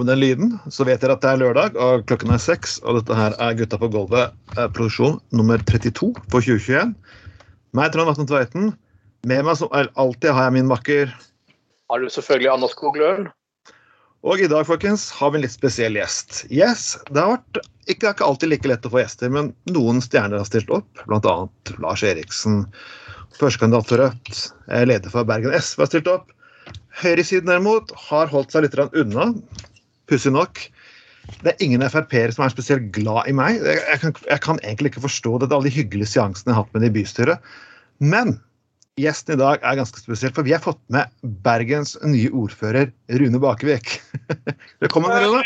Med den lyden så vet dere at det er lørdag, og klokken er seks. Og dette her er Gutta på gulvet, eh, produksjon nummer 32 for 2021. Meg, Trond Vatne Tveiten. Med meg som alltid har jeg min makker. Har du selvfølgelig Anders Skoglund? Og i dag folkens, har vi en litt spesiell gjest. Yes, Det har vært ikke, ikke alltid like lett å få gjester, men noen stjerner har stilt opp. Bl.a. Lars Eriksen, førstekandidat for Rødt, eh, leder for Bergen SV har stilt opp. Høyresiden derimot har holdt seg litt unna. Pussig nok. Det er ingen Frp-ere som er spesielt glad i meg. Jeg, jeg, kan, jeg, kan, egentlig ikke forstå det, det alle de hyggelige seansene jeg har hatt med det i bystyret. Men gjesten i dag er ganske spesiell, for vi har fått med Bergens nye ordfører Rune Bakevik. Velkommen, Rune.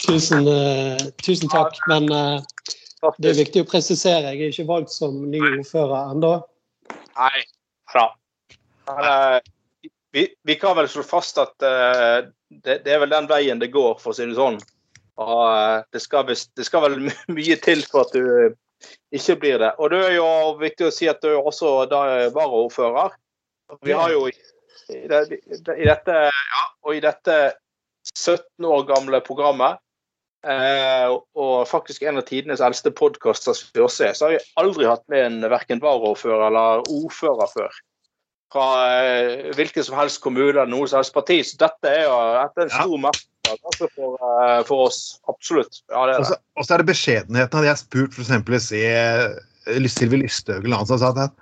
Tusen, uh, tusen takk. Men uh, det er viktig å presisere, jeg er ikke valgt som ny ordfører ennå. Nei, bra. Men, uh, vi, vi, kan vel slå fast at det, det, er vel den veien det går, for å si det sånn. Og det skal, det skal vel mye til for at du ikke blir det. Og det er jo viktig å si at du er også varaordfører. Vi har jo i, i, i, dette, ja, og i dette 17 år gamle programmet, eh, og faktisk en av tidenes eldste podkaster vi også er, så har vi aldri hatt med en verken varaordfører eller ordfører før. Fra eh, hvilken som helst kommune eller noe som helst parti. Så dette er jo dette er en stor ja. makt altså for, eh, for, oss. Absolutt. Ja, det er det. Og så er det beskjedenheten. Hadde jeg spurt f.eks. i Sylvi Listhaug eller noen som sa at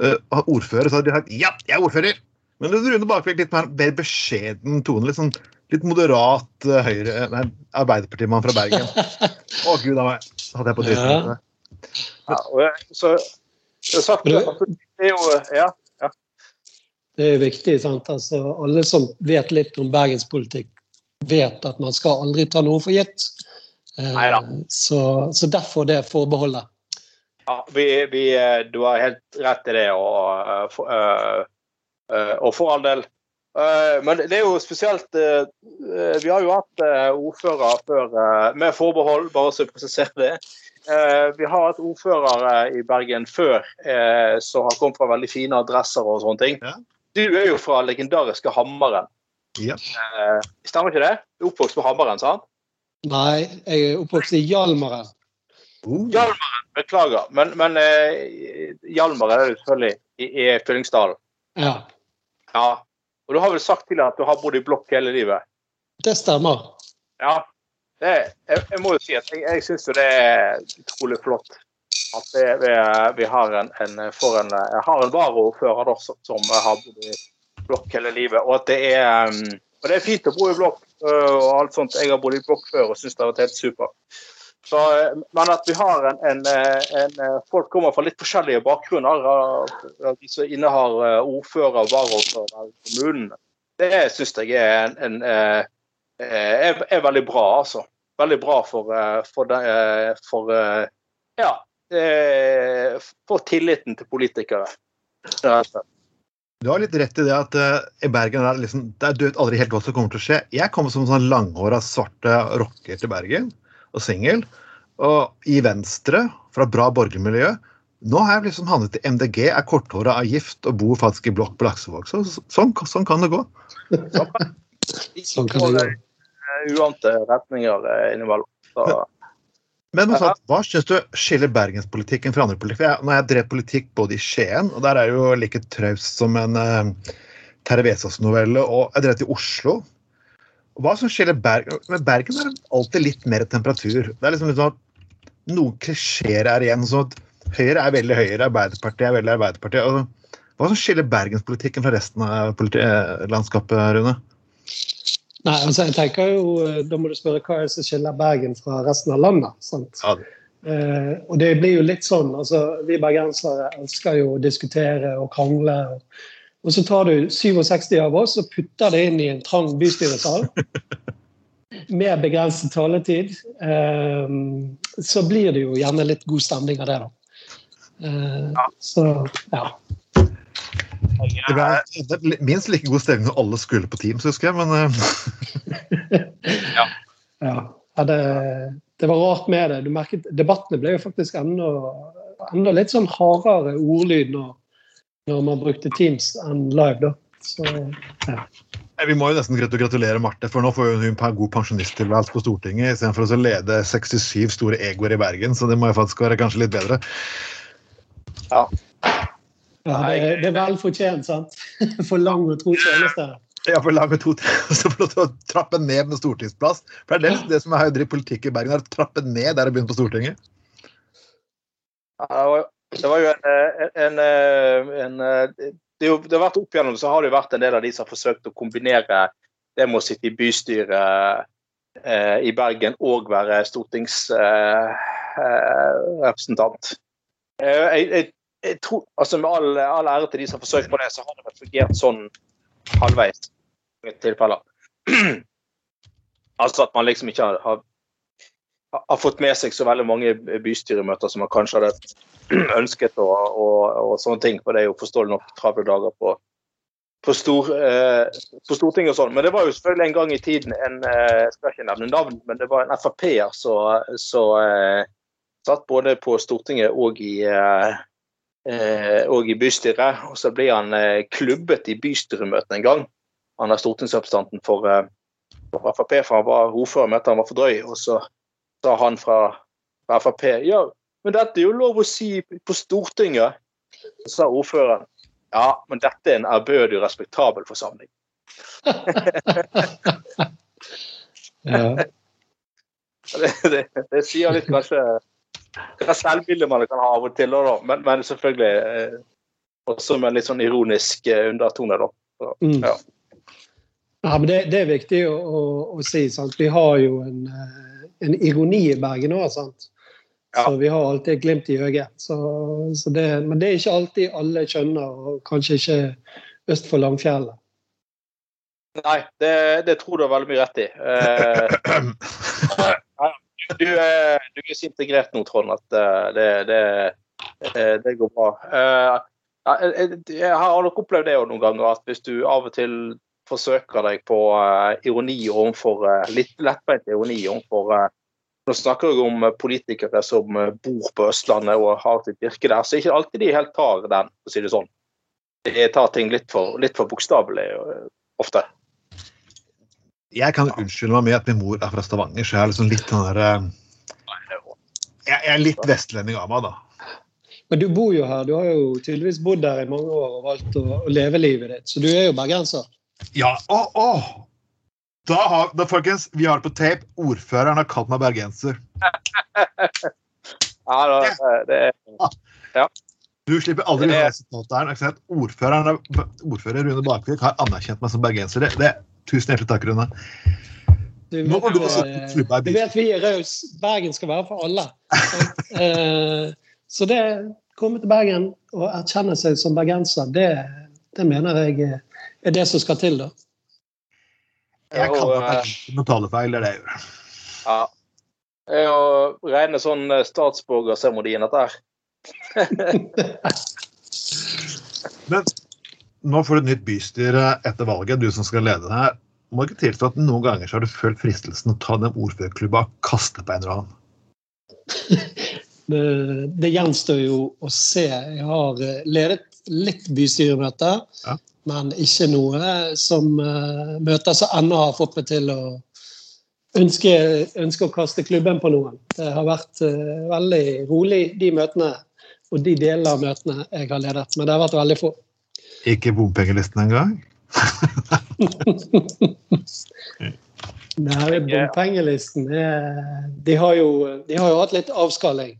uh, ordfører, så hadde de sagt ja, jeg er ordfører. Men det Rune Bakvik litt mer, mer beskjeden tone. litt sånn litt moderat uh, høyre nei, Arbeiderpartimann fra Bergen. Å, gud a meg. Hadde jeg på dritten. Ja. ja, så, det er jo Ja. Det er viktig. sant? Altså, alle som vet litt om bergenspolitikk, vet at man skal aldri ta noe for gitt. Neida. så, så, derfor det forbeholdet. Ja, vi, vi, du har helt rett i det. Og, og, og for all del Eh, men det er jo spesielt eh, eh, Vi har jo hatt ordfører før, med forbehold, bare så jeg presiserer det. Vi har hatt ordførere i Bergen før som har kommet fra veldig fine adresser og sånne ting. Ja. Du er jo fra legendariske Hammeren. Ja. Stemmer ikke det? Du er oppvokst på Hammeren, sant? Nei, jeg er oppvokst i Hjalmaren. Uh. Hjalmaren, beklager. Men, men Hjalmaren er jo selvfølgelig i, i Fyllingsdalen. Ja. ja. Og du har vel sagt til at du har bodd i blokk hele livet? Det stemmer. Ja. Det, jeg, jeg, må jo si at jeg, jeg syns jo det er utrolig flott at det, vi, vi, har en, en, en, har en varaordfører som, som har bodd i blokk hele livet. Og at det er, um, og det er fint å bo i blokk øh, og alt sånt. Jeg har bodd i blokk før og syns det har vært helt supert. Så, eh, men at vi har en, en, eh, en, Folk kommer fra litt forskjellige bakgrunner. De som innehar ordfører og varaordfører i kommunen. Det syns jeg er, er, er, veldig bra, altså. Veldig bra for, for, for ja, for tilliten til politikere. Du har litt rett i det at uh, i Bergen er det, liksom, det er dødt aldri helt hva som kommer til å skje. Jeg kommer som sånn langhåra, svarte rocker til Bergen og singel. Og i Venstre, fra bra borgermiljø. Nå har jeg liksom havnet i MDG, er korthåra, er gift og bor faktisk i blokk på Laksevåg. Så, sånn, sånn, kan det gå. sånn kan det gå. Uante retninger eh, innimellom. Men hva, hva syns du skiller bergenspolitikken fra andre politikk? Jeg, når jeg drev politikk både i Skien, og der er det jo like traust som en uh, Terje Vesaas-novelle, og jeg drev til Oslo, hva som skiller Bergen Med Bergen er alltid litt mer temperatur. Det er liksom, sånn at Noen klisjeer er igjen. sånn at Høyre er veldig Høyre, Arbeiderpartiet er veldig Arbeiderpartiet. Altså, hva som skiller bergenspolitikken fra resten av eh, landskapet, Rune? Nei, altså jeg tenker jo, eh, Da må du spørre hva er det som skiller Bergen fra resten av landet. sant? Ja. Eh, og det blir jo litt sånn, altså Vi bergensere elsker jo å diskutere og krangle. og og så tar du 67 av oss og putter det inn i en trang bystyresal med begrenset taletid. Eh, så blir det jo gjerne litt god stemning av det, da. Eh, så ja. Det ble minst like god stemning når alle skulle på Teams, husker jeg, men eh, ja. ja. Det, det, var rart med det. Du merket, Debattene ble jo faktisk enda, enda litt sånn hardere ordlyd når, når, man brukte Teams enn live, da. Så, ja. Vi må jo nesten gratulere Marte, for nå får hun en god pensjonisttilværelse på Stortinget istedenfor å lede 67 store egoer i Bergen, så det må jo faktisk være kanskje litt bedre. Ja. Ja, det, det er vel fortjent, sant? For lang og tro tjeneste. Ja, for lang og tro tjeneste. For å trappe ned med stortingsplass. For det er det, det som er dritt politikk i Bergen, er å trappe ned der det begynne på Stortinget. Ja, det var jo en, en, en, det, har vært Opp igjennom så har det jo vært en del av de som har forsøkt å kombinere det med å sitte i bystyret eh, i Bergen og være stortingsrepresentant. Eh, eh, jeg, jeg, jeg tror, altså Med all, all, ære til de som har forsøkt på det, så har det vel fungert sånn halvveis i tilfeller. altså at man liksom ikke har, har, har, fått med seg så veldig mange bystyremøter som man kanskje hadde ønsket og, og, og sånne ting. For det er jo forståelig nok travle dager på, på, stor, eh, på, Stortinget og sånn. Men det var jo selvfølgelig en gang i tiden en eh, Jeg skal ikke nevne navn, men det var en Frp-er som eh, satt både på Stortinget og i eh, og i bystyret. Og så ble han eh, klubbet i bystyremøtet en gang. Han er stortingsrepresentanten for, eh, for Frp, for han var ordfører, møtte han var for drøy. Og så sa han fra, fra Frp ja, men dette er jo lov å si på Stortinget. Så sa ordføreren ja, men dette er en ærbødig og respektabel forsamling. ja. det, det, det, sier litt kanskje hva selvbilde man kan ha av og til, da. Men, men selvfølgelig eh, også med en litt sånn ironisk eh, undertone, da. Så, mm. ja. ja. men det, det, er viktig å, å, å si. Sant? Vi har jo en, eh, en ironi i Bergen òg, sant. Ja. Så vi har alltid et glimt i øyet. Så, så det, men det er ikke alltid alle skjønner, og kanskje ikke øst for Langfjellet. Nei, det, det tror du har veldig mye rett i. Eh, du, du, er så integrert nå, Trond, at eh, det, det, eh, det går bra. Eh, jeg har nok opplevd det noen ganger, at hvis du av og til forsøker deg på ironi overfor litt lettbeint ironi overfor Nå snakker jeg om politikere som bor på Østlandet og har sitt virke der, så er ikke alltid de helt tar den, for å si det sånn. De tar ting litt for, litt for bokstavelig ofte jeg kan unnskylde meg med at min mor er fra Stavanger, så jeg er liksom litt sånn der eh, Jeg er litt vestlending av meg, da. Men du bor jo her. Du har jo tydeligvis bodd der i mange år og valgt å, å leve livet ditt. Så du er jo bergenser. Ja. Å, å. Da, har, da, folkens, vi har det på tape. Ordføreren har kalt meg bergenser. ja, da, det er ja. Du slipper aldri å høre sitatet her. Ordføreren, ordfører Rune Bakvik har anerkjent meg som bergenser. Det, det Tusen hjertelig takk, Rune. Du vet, du, du vet vi er rause. Bergen skal være for alle. Eh, så det å komme til Bergen og erkjenne seg som bergenser, det, det mener jeg er det som skal til, da. Jeg kan ikke noen talefeil, det er det jeg gjør. Ja. Jeg er å regne sånn eh, statsborgerseremonien, dette her. Men nå får du et nytt bystyre etter valget, du som skal lede det her. Må ikke tilstå at noen ganger så har du følt fristelsen å ta den ordførerklubba og kaste på en eller annen? Det, det gjenstår jo å se. Jeg har eh, ledet litt bystyremøter, ja. men ikke noe som uh, møter som ennå har fått meg til å ønske, ønske, å kaste klubben på noen. Det har vært uh, veldig rolig, de møtene og de deler av møtene jeg har ledet. Men det har vært veldig få. Ikke bompengelisten engang? Nei, bompengelisten de har, jo, de har jo hatt litt avskalling.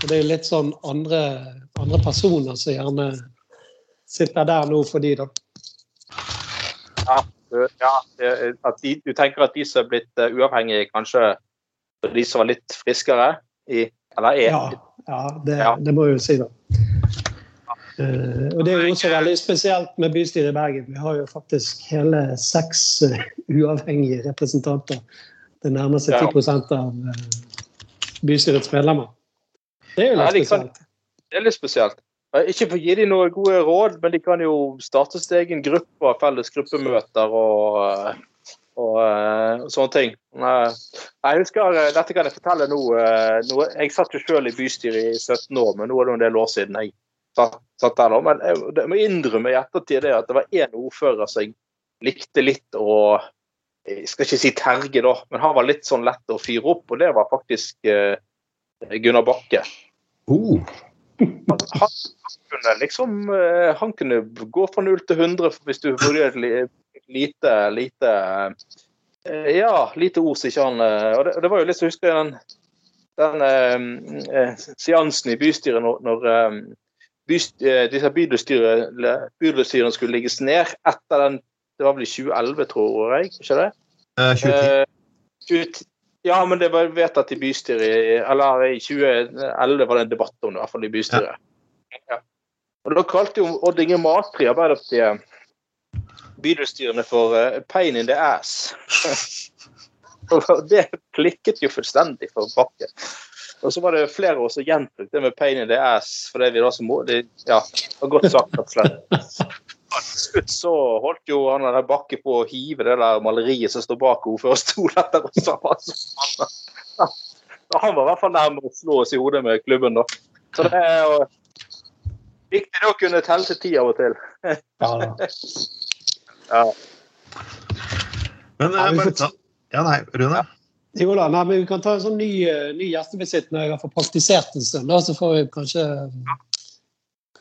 Så det er litt sånn andre, andre personer som gjerne sitter der nå for de, da. Ja, ja at de, du tenker at de som er blitt uh, uavhengige, kanskje de som var litt friskere i Eller er Ja, ja, det, ja. det må jeg jo si, da. Uh, og Det er jo også veldig spesielt med bystyret i Bergen. Vi har jo faktisk hele seks uh, uavhengige representanter. Det nærmer seg 10 av uh, bystyrets medlemmer. Det er jo litt spesielt. det er litt spesielt. Ikke for å gi dem noen gode råd, men de kan jo starte sin egen gruppe og felles gruppemøter og, og, og sånne ting. Jeg husker, Dette kan jeg fortelle nå. nå jeg satt jo selv i bystyret i 17 år, men nå er det en del år siden jeg satt, satt der. Men jeg, jeg må innrømme i ettertid det at det var én ordfører som jeg likte litt å Jeg skal ikke si terge, da, men han var litt sånn lett å fyre opp, og det var faktisk eh, Gunnar Bakke. Uh. Han, han, kunne liksom uh, Han kunne gå fra 0 til 100 hvis du vurderte lite, lite uh, Ja, lite ord som ikke han Og det, det, var jo litt så husker jeg den, den seansen i bystyret når, når disse bydelsstyrene skulle legges ned etter den det var vel i 2011, tror jeg? ikke det? Eh, 2010. Eh, ja, men det var vedtatt i bystyret Eller i 2011 var det en debatt om det, i hvert fall i bystyret. Ja. Ja. Og Da kalte jo Odd Inge Matri Arbeiderpartiet bydelsstyrene for uh, 'pain in the ass'. og det klikket jo fullstendig for Bakke. Og så var det flere år som gjentok det med 'pain in the ass', fordi vi da som må, det, ja, var godt sagt, rett og slett slutt så holdt jo han der Bakke på å hive det der maleriet som står bak ordførerstolen etter oss. Han var i hvert fall nærmere å slå oss i hodet med klubben, da. Så det er jo viktig å kunne telle til ti av og til. ja. Men, men Ja, nei, Rune? Jo da, nei, men Vi kan ta en sånn ny, eh, ny gjestebesitt når jeg har fått praktisert en stund. Da, så får vi kanskje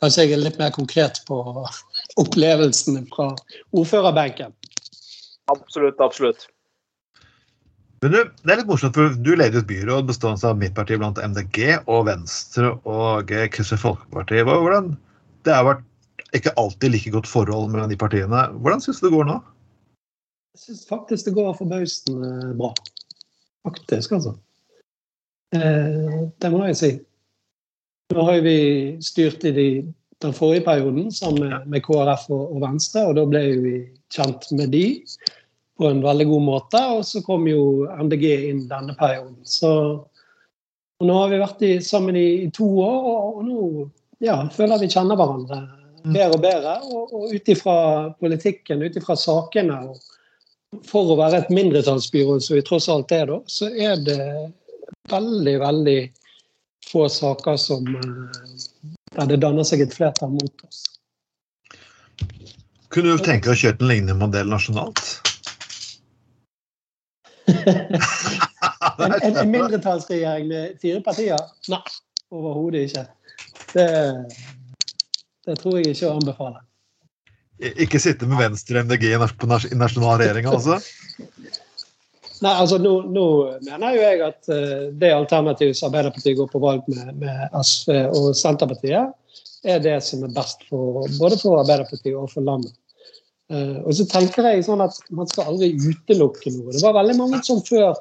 Kanskje jeg er litt mer konkret på opplevelsene fra ordførerbenken. Absolutt, absolutt. Men du, det er litt morsomt, for Du leder et byråd bestående av mitt parti blant MDG og Venstre og Kristelig Folkeparti. Hvordan, det har vært ikke alltid like godt forhold mellom de partiene. Hvordan syns du det går nå? Jeg syns faktisk det går forbausende bra. Faktisk, altså. Eh, det må jeg si. Nå har vi styrt i de, den forrige perioden sammen med, med KrF og, og, Venstre, og da ble vi kjent med de på en veldig god måte. Og så kom jo MDG inn denne perioden. Så nå har vi vært i, sammen i, i, to år, og, og nå ja, føler vi kjenner hverandre mm. bedre og bedre. Og, og ut ifra politikken, ut ifra sakene og for å være et mindretallsbyrå, som vi tross alt er, da, så er det veldig, veldig få saker som eh, der det danner seg et flertall mot oss. Kunne du tenke deg å kjøre en lignende modell nasjonalt? en, en, en, mindretallsregjering med fire partier? Nei, overhodet ikke. Det, det, tror jeg ikke å anbefale. Ikke sitte med Venstre MDG i nasjonal regjering, altså? Nei, altså nå, nå, mener jo jeg at uh, det alternativet som Arbeiderpartiet går på valg med, med SV og Senterpartiet, er det som er best for, både for Arbeiderpartiet og for landet. Uh, og så tenker jeg sånn at man skal aldri utelukke noe. Det var veldig mange som før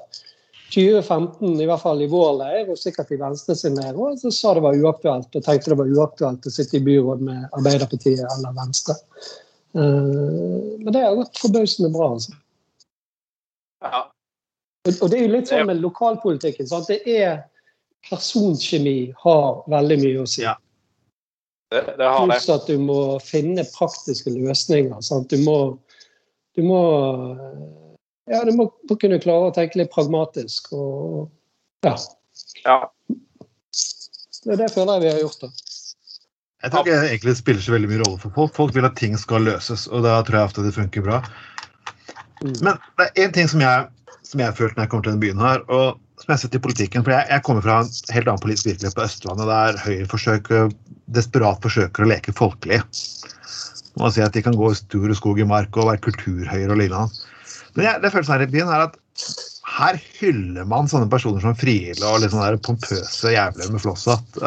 2015, i hvert fall i vår leir, og sikkert i Venstre sin leir òg, sa det var uaktuelt, og tenkte det var uaktuelt å sitte i byråd med Arbeiderpartiet eller Venstre. Uh, men det har gått forbausende bra, altså. Ja, og det er jo litt sånn med lokalpolitikken. Sant? Det er Personkjemi har veldig mye å si. Ja. Det, det har det. Pluss at du må finne praktiske løsninger. Sant? Du må, du må ja, du må kunne klare å tenke litt pragmatisk. Og, ja. ja. Det, det føler jeg vi har gjort. da. Jeg tror ikke egentlig spiller så veldig mye rolle for folk. Folk vil at ting skal løses, og da tror jeg ofte det funker bra. Mm. Men det er én ting som jeg som jeg har følt når jeg kommer til denne byen her. og som jeg har sett i politikken, for jeg, jeg, kommer fra en helt annen politisk virkelighet på Østlandet, der Høyre forsøker, desperat forsøker å leke folkelig. Man si at De kan gå i stor skog i mark og være kulturhøyre og lignende. Men jeg, det følelsen her i byen er at her hyller man sånne personer som Friele og litt sånne pompøse jævler med flosshatt.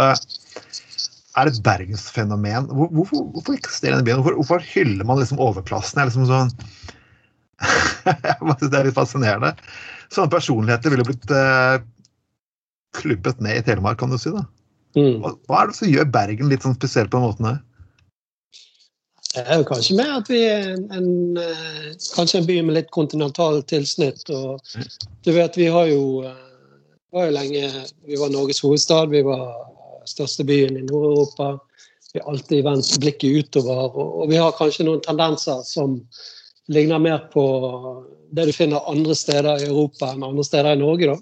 Er et bergensfenomen? Hvor, hvorfor, hvorfor eksisterer denne byen? Hvorfor, hvorfor hyller man liksom overklassen? Er liksom sånn jeg synes det er litt fascinerende. Sånne personligheter ville blitt eh, klubbet ned i Telemark, kan du si. da. Mm. Hva, hva, er det som gjør Bergen litt sånn spesiell på den måten her? Det er jo kanskje med at vi er en, en, eh, kanskje en by med litt kontinental tilsnitt. og Du vet, vi har jo, eh, var jo lenge Vi var Norges hovedstad. Vi var største byen i Nord-Europa. Vi har alltid vendt blikket utover, og, vi har kanskje noen tendenser som ligner mer på det du finner andre steder i Europa enn andre steder i Norge. da.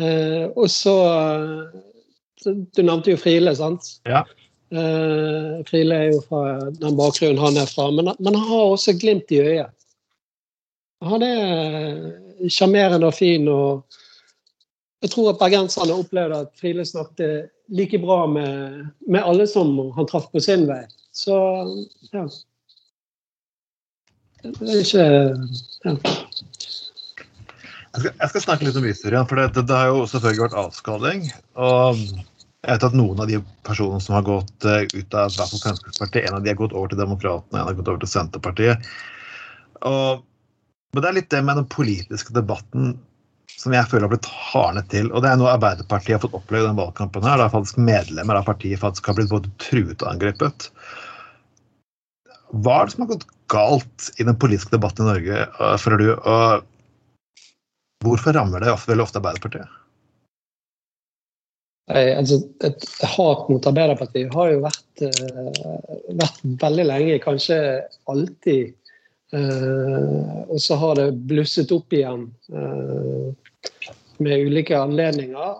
Eh, og så Du nevnte jo Friele, sant? Ja. Eh, Friele er jo fra den bakgrunnen han er fra, men, men han har også glimt i øyet. Han er sjarmerende og fin. og Jeg tror at bergenserne opplevde at Friele snakket like bra med, med alle som han traff på sin vei. Så ja. Det er ikke ja. Jeg skal, jeg skal, snakke litt om historien, for det, det, har jo selvfølgelig vært avskalling. Og jeg vet at noen av de personene som har gått uh, ut av Fremskrittspartiet, en av de har gått over til Demokratene, en har gått over til Senterpartiet. Og, men det er litt det med den politiske debatten som jeg føler har blitt hardnet til. Og det er noe Arbeiderpartiet har fått oppleve i den valgkampen. her, Der faktisk medlemmer av partiet faktisk har blitt både truet og angrepet. Hva er det som har gått galt i den politiske debatten i Norge, uh, føler du? Og Hvorfor rammer det veldig ofte Arbeiderpartiet? Altså, et hat mot Arbeiderpartiet har jo vært, uh, vært veldig lenge, kanskje alltid. Uh, og så har det blusset opp igjen med ulike anledninger.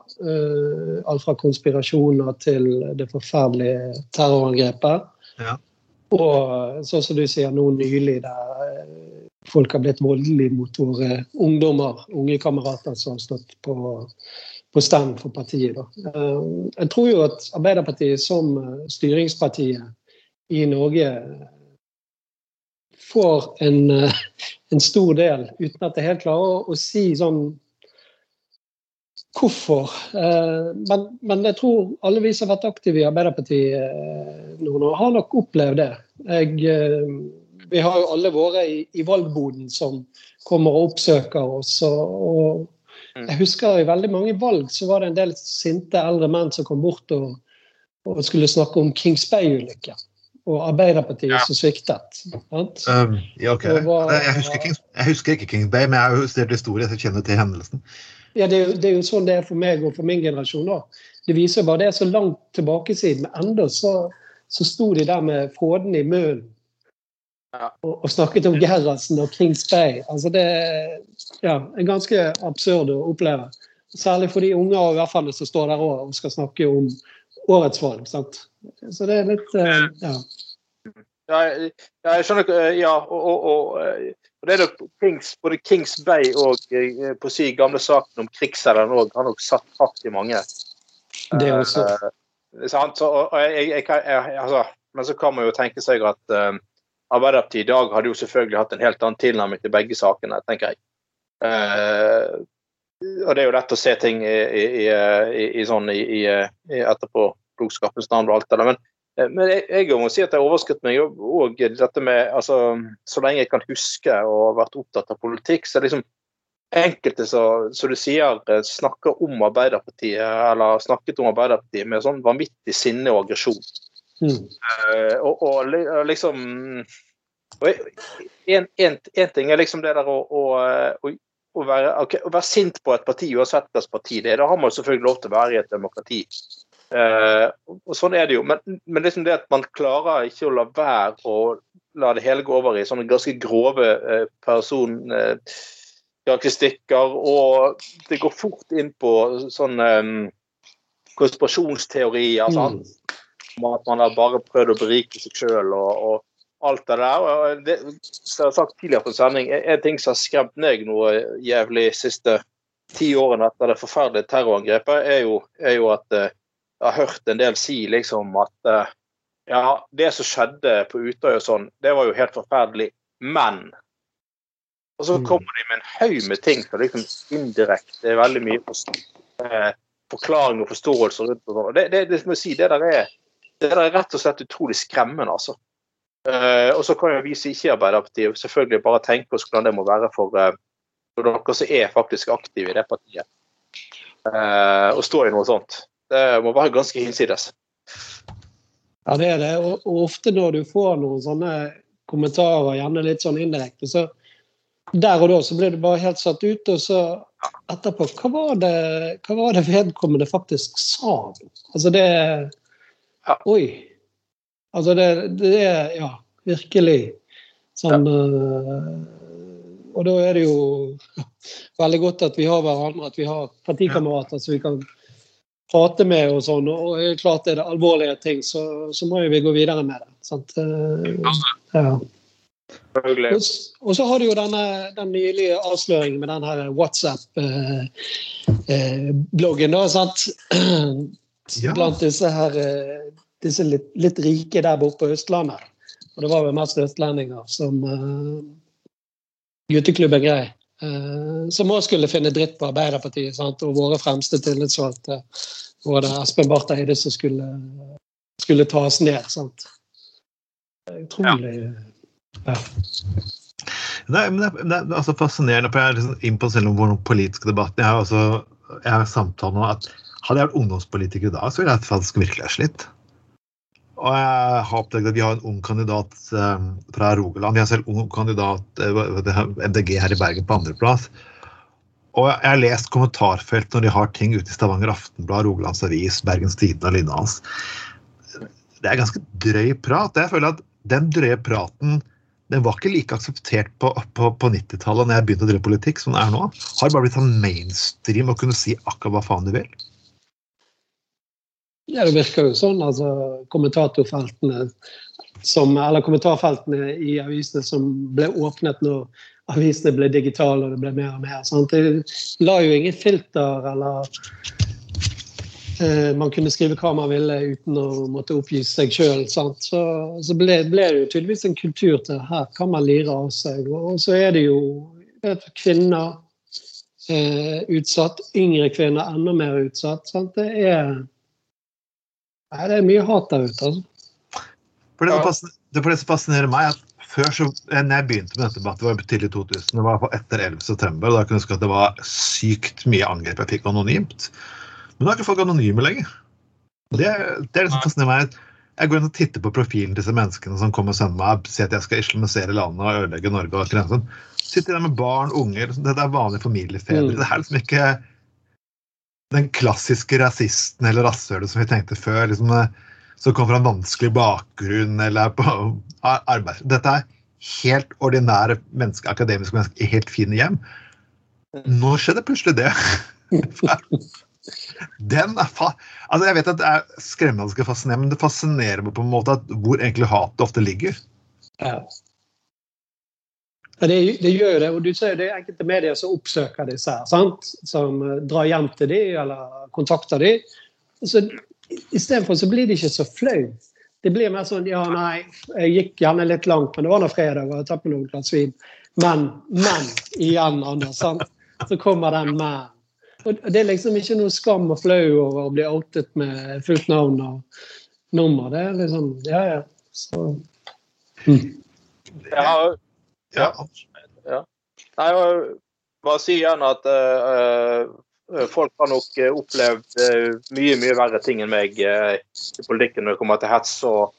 alt fra konspirasjoner til det forferdelige terrorangrepet. Ja. Og sånn som du sier nå nylig, der folk har blitt voldelige mot våre ungdommer, unge kamerater som har stått på, på stand for partiet. Da. Eh, jeg tror jo at Arbeiderpartiet som eh, styringspartiet i Norge får en, eh, en stor del, uten at jeg helt klarer å, å si sånn hvorfor. Men, men, jeg tror alle vi som har vært aktive i Arbeiderpartiet nå, har nok opplevd det. Jeg vi har jo alle våre i, i valgboden som kommer og oppsøker oss. og, og jeg husker i veldig mange valg så var det en del sinte eldre menn som kom bort og, og skulle snakke om Kings Bay-ulykken. Og Arbeiderpartiet ja. som sviktet. Um, ja, okay. var, jeg, husker King, jeg, husker ikke Kings Bay, men jeg har jo studert historie, så jeg kjenner til hendelsen. Ja, det er, jo, det er, jo, sånn det er for meg og for min generasjon. da. Det viser bare det er så langt tilbake siden, men enda så, så sto de der med fråden i munnen ja. Og, og, snakket om Gerhardsen og Kings Bay. Altså det ja, er ganske absurd å oppleve. Særlig for de unge og i hvert fall som står der og skal snakke om årets valg. Sant? Så det er litt uh, ja. ja. jeg skjønner ikke Ja, og, og, og, og det er nok Kings, både Kings Bay og eh, på å si gamle saken om krigsherren òg har nok satt hardt i mange. Det også. Uh, sant? Og, jeg, jeg, jeg, altså, men så kan man jo tenke seg at uh, Arbeiderpartiet i dag hadde jo selvfølgelig hatt en helt annen tilnærming til begge sakene, tenker jeg. Eh, og det er jo lett å se ting i, i, i, i sånn i, etterpå klokskapens navn og alt det der. Men, eh, men jeg, jeg, må si at det overrasket meg òg dette med altså, Så lenge jeg kan huske og har vært opptatt av politikk, så er det liksom enkelte som du sier snakker om Arbeiderpartiet, eller snakket om Arbeiderpartiet med sånn vanvittig sinne og aggresjon. Mm. Uh, og, og, liksom en, en, en, ting er liksom det der å, å, å, være, okay, å, være, sint på et parti, uansett hvilket parti det er. Da har man selvfølgelig lov til å være i et demokrati. Uh, og Sånn er det jo. Men, men liksom det at man klarer ikke å la være å la det hele gå over i sånne ganske grove eh, person... eh, og det går fort inn på sånn um, konspirasjonsteorier. Mm om at man har bare prøvd å berike seg sjøl og, og, alt det der. Og det, som jeg har sagt tidligere på en sending, en ting som har skremt meg noe jævlig siste ti årene etter det forferdelige terrorangrepet, er jo, er jo at uh, jeg har hørt en del si liksom at uh, ja, det som skjedde på Utøya og sånn, det var jo helt forferdelig, men Og så mm. kommer de med en haug med ting som liksom indirekte er veldig mye uh, forklaring og forståelse rundt og sånn. Det, det, det, må jeg si, det der er det er rett og slett utrolig skremmende, altså. Uh, og så kan jo vi som ikke er Arbeiderpartiet, selvfølgelig bare tenke oss hvordan det må være for, uh, for dere som er faktisk aktive i det partiet. Uh, å stå i noe sånt. Det må være ganske hinsides. Ja, det er det. Og, og, ofte når du får noen sånne kommentarer, gjerne litt sånn indirekte, så der og da så blir du bare helt satt ut, og så etterpå hva var, det, hva var det vedkommende faktisk sa? Altså det Oi. Altså det, det er Ja, virkelig. Sånn ja. Og da er det jo veldig godt at vi har hverandre, at vi har partikamerater som vi kan prate med og sånn. Og er klart er det alvorlige ting, så, så må vi gå videre med det. Sant? Uh, ja. Og, og, så har du jo denne, den nylige avsløringen med den her WhatsApp-bloggen. da, sant. ja. Blant disse her disse litt, litt, rike der borte på Østlandet. Og det var vel mest østlendinger som uh, gutteklubben Grei. Uh, som òg skulle finne dritt på Arbeiderpartiet sant? og våre fremste tillitsvalgte. Både Espen Barth Eide som skulle, skulle tas ned. Sant? Utrolig ja. Ja. Nei, men det, det, er altså fascinerende, for jeg er liksom inn på selv om vår politiske debatt. Jeg har, altså, jeg har samtalt om at hadde jeg vært ungdomspolitiker i dag, så ville jeg faktisk virkelig ha slitt. Og jeg har oppdaget at vi har en ung kandidat um, fra Rogaland. Vi har selv ung kandidat uh, MDG her i Bergen på andreplass. Og jeg har lest kommentarfelt når de har ting ute i Stavanger Aftenblad, Rogalands Avis, Bergens Tidende og lignende. Det er ganske drøy prat. Jeg føler at den drøye praten den var ikke like akseptert på, på, på 90-tallet når jeg begynte å drive politikk som den er nå. Har bare blitt sånn mainstream å kunne si akkurat hva faen du vil? Ja, det virker jo sånn. altså Kommentatorfeltene som, eller kommentarfeltene i avisene som ble åpnet når avisene ble digitale og det ble mer og mer. Sant? Det la jo ingen filter eller Eh, man kunne skrive hva man ville uten å måtte oppgi seg sjøl. Så, så ble, ble, det jo tydeligvis en kultur til her kan man lire av seg. Og så er det jo vet, kvinner eh, utsatt, yngre kvinner enda mer utsatt. Sant? Det er, nei, det er mye hat der ute. altså. For det, som, det, for det som fascinerer meg, at før så, når jeg begynte med dette debatten, det var tidlig 2000, det var etter 11.9., og da kunne jeg huske at det var sykt mye angrep jeg fikk anonymt. Men nå er ikke folk anonyme lenger. Det, det er det som fascinerer meg. Jeg går inn og titter på profilen til disse menneskene som kommer og sender meg sier at jeg skal islamisere landet og ødelegge Norge. og sånn. Sitter der med barn, unger. Dette er vanlige familiefedre. Mm. Det er liksom ikke den klassiske rasisten eller rasshølet som vi tenkte før. Liksom, som kom fra en vanskelig bakgrunn eller på arbeid. Dette er helt ordinære menneske, akademiske mennesker i helt fine hjem. Mm. Nå skjedde plutselig det. Den er fa altså Jeg vet at det er skremmende fascinerende, men det fascinerer meg på en måte at hvor egentlig hatet ofte ligger. Det, det, gjør jo det. Og du ser det er enkelte medier som oppsøker disse her. sant? Som uh, drar hjem til dem eller kontakter dem. Så Istedenfor så blir det ikke så flaut. Det blir mer sånn Ja, nei, jeg gikk gjerne litt langt, men det var nå fredag, og jeg tok noen glass vin. Men, men igjen, Anders. sant? Så kommer den men. Og det er liksom ikke noe skam og flau over å bli outet med fullt navn og nummer. Det er liksom Ja, ja. Så mm. Ja. Ja. ja. Nei, bare si igjen at uh, folk har nok opplevd uh, mye, mye verre ting enn meg uh, i politikken når det kommer til hets og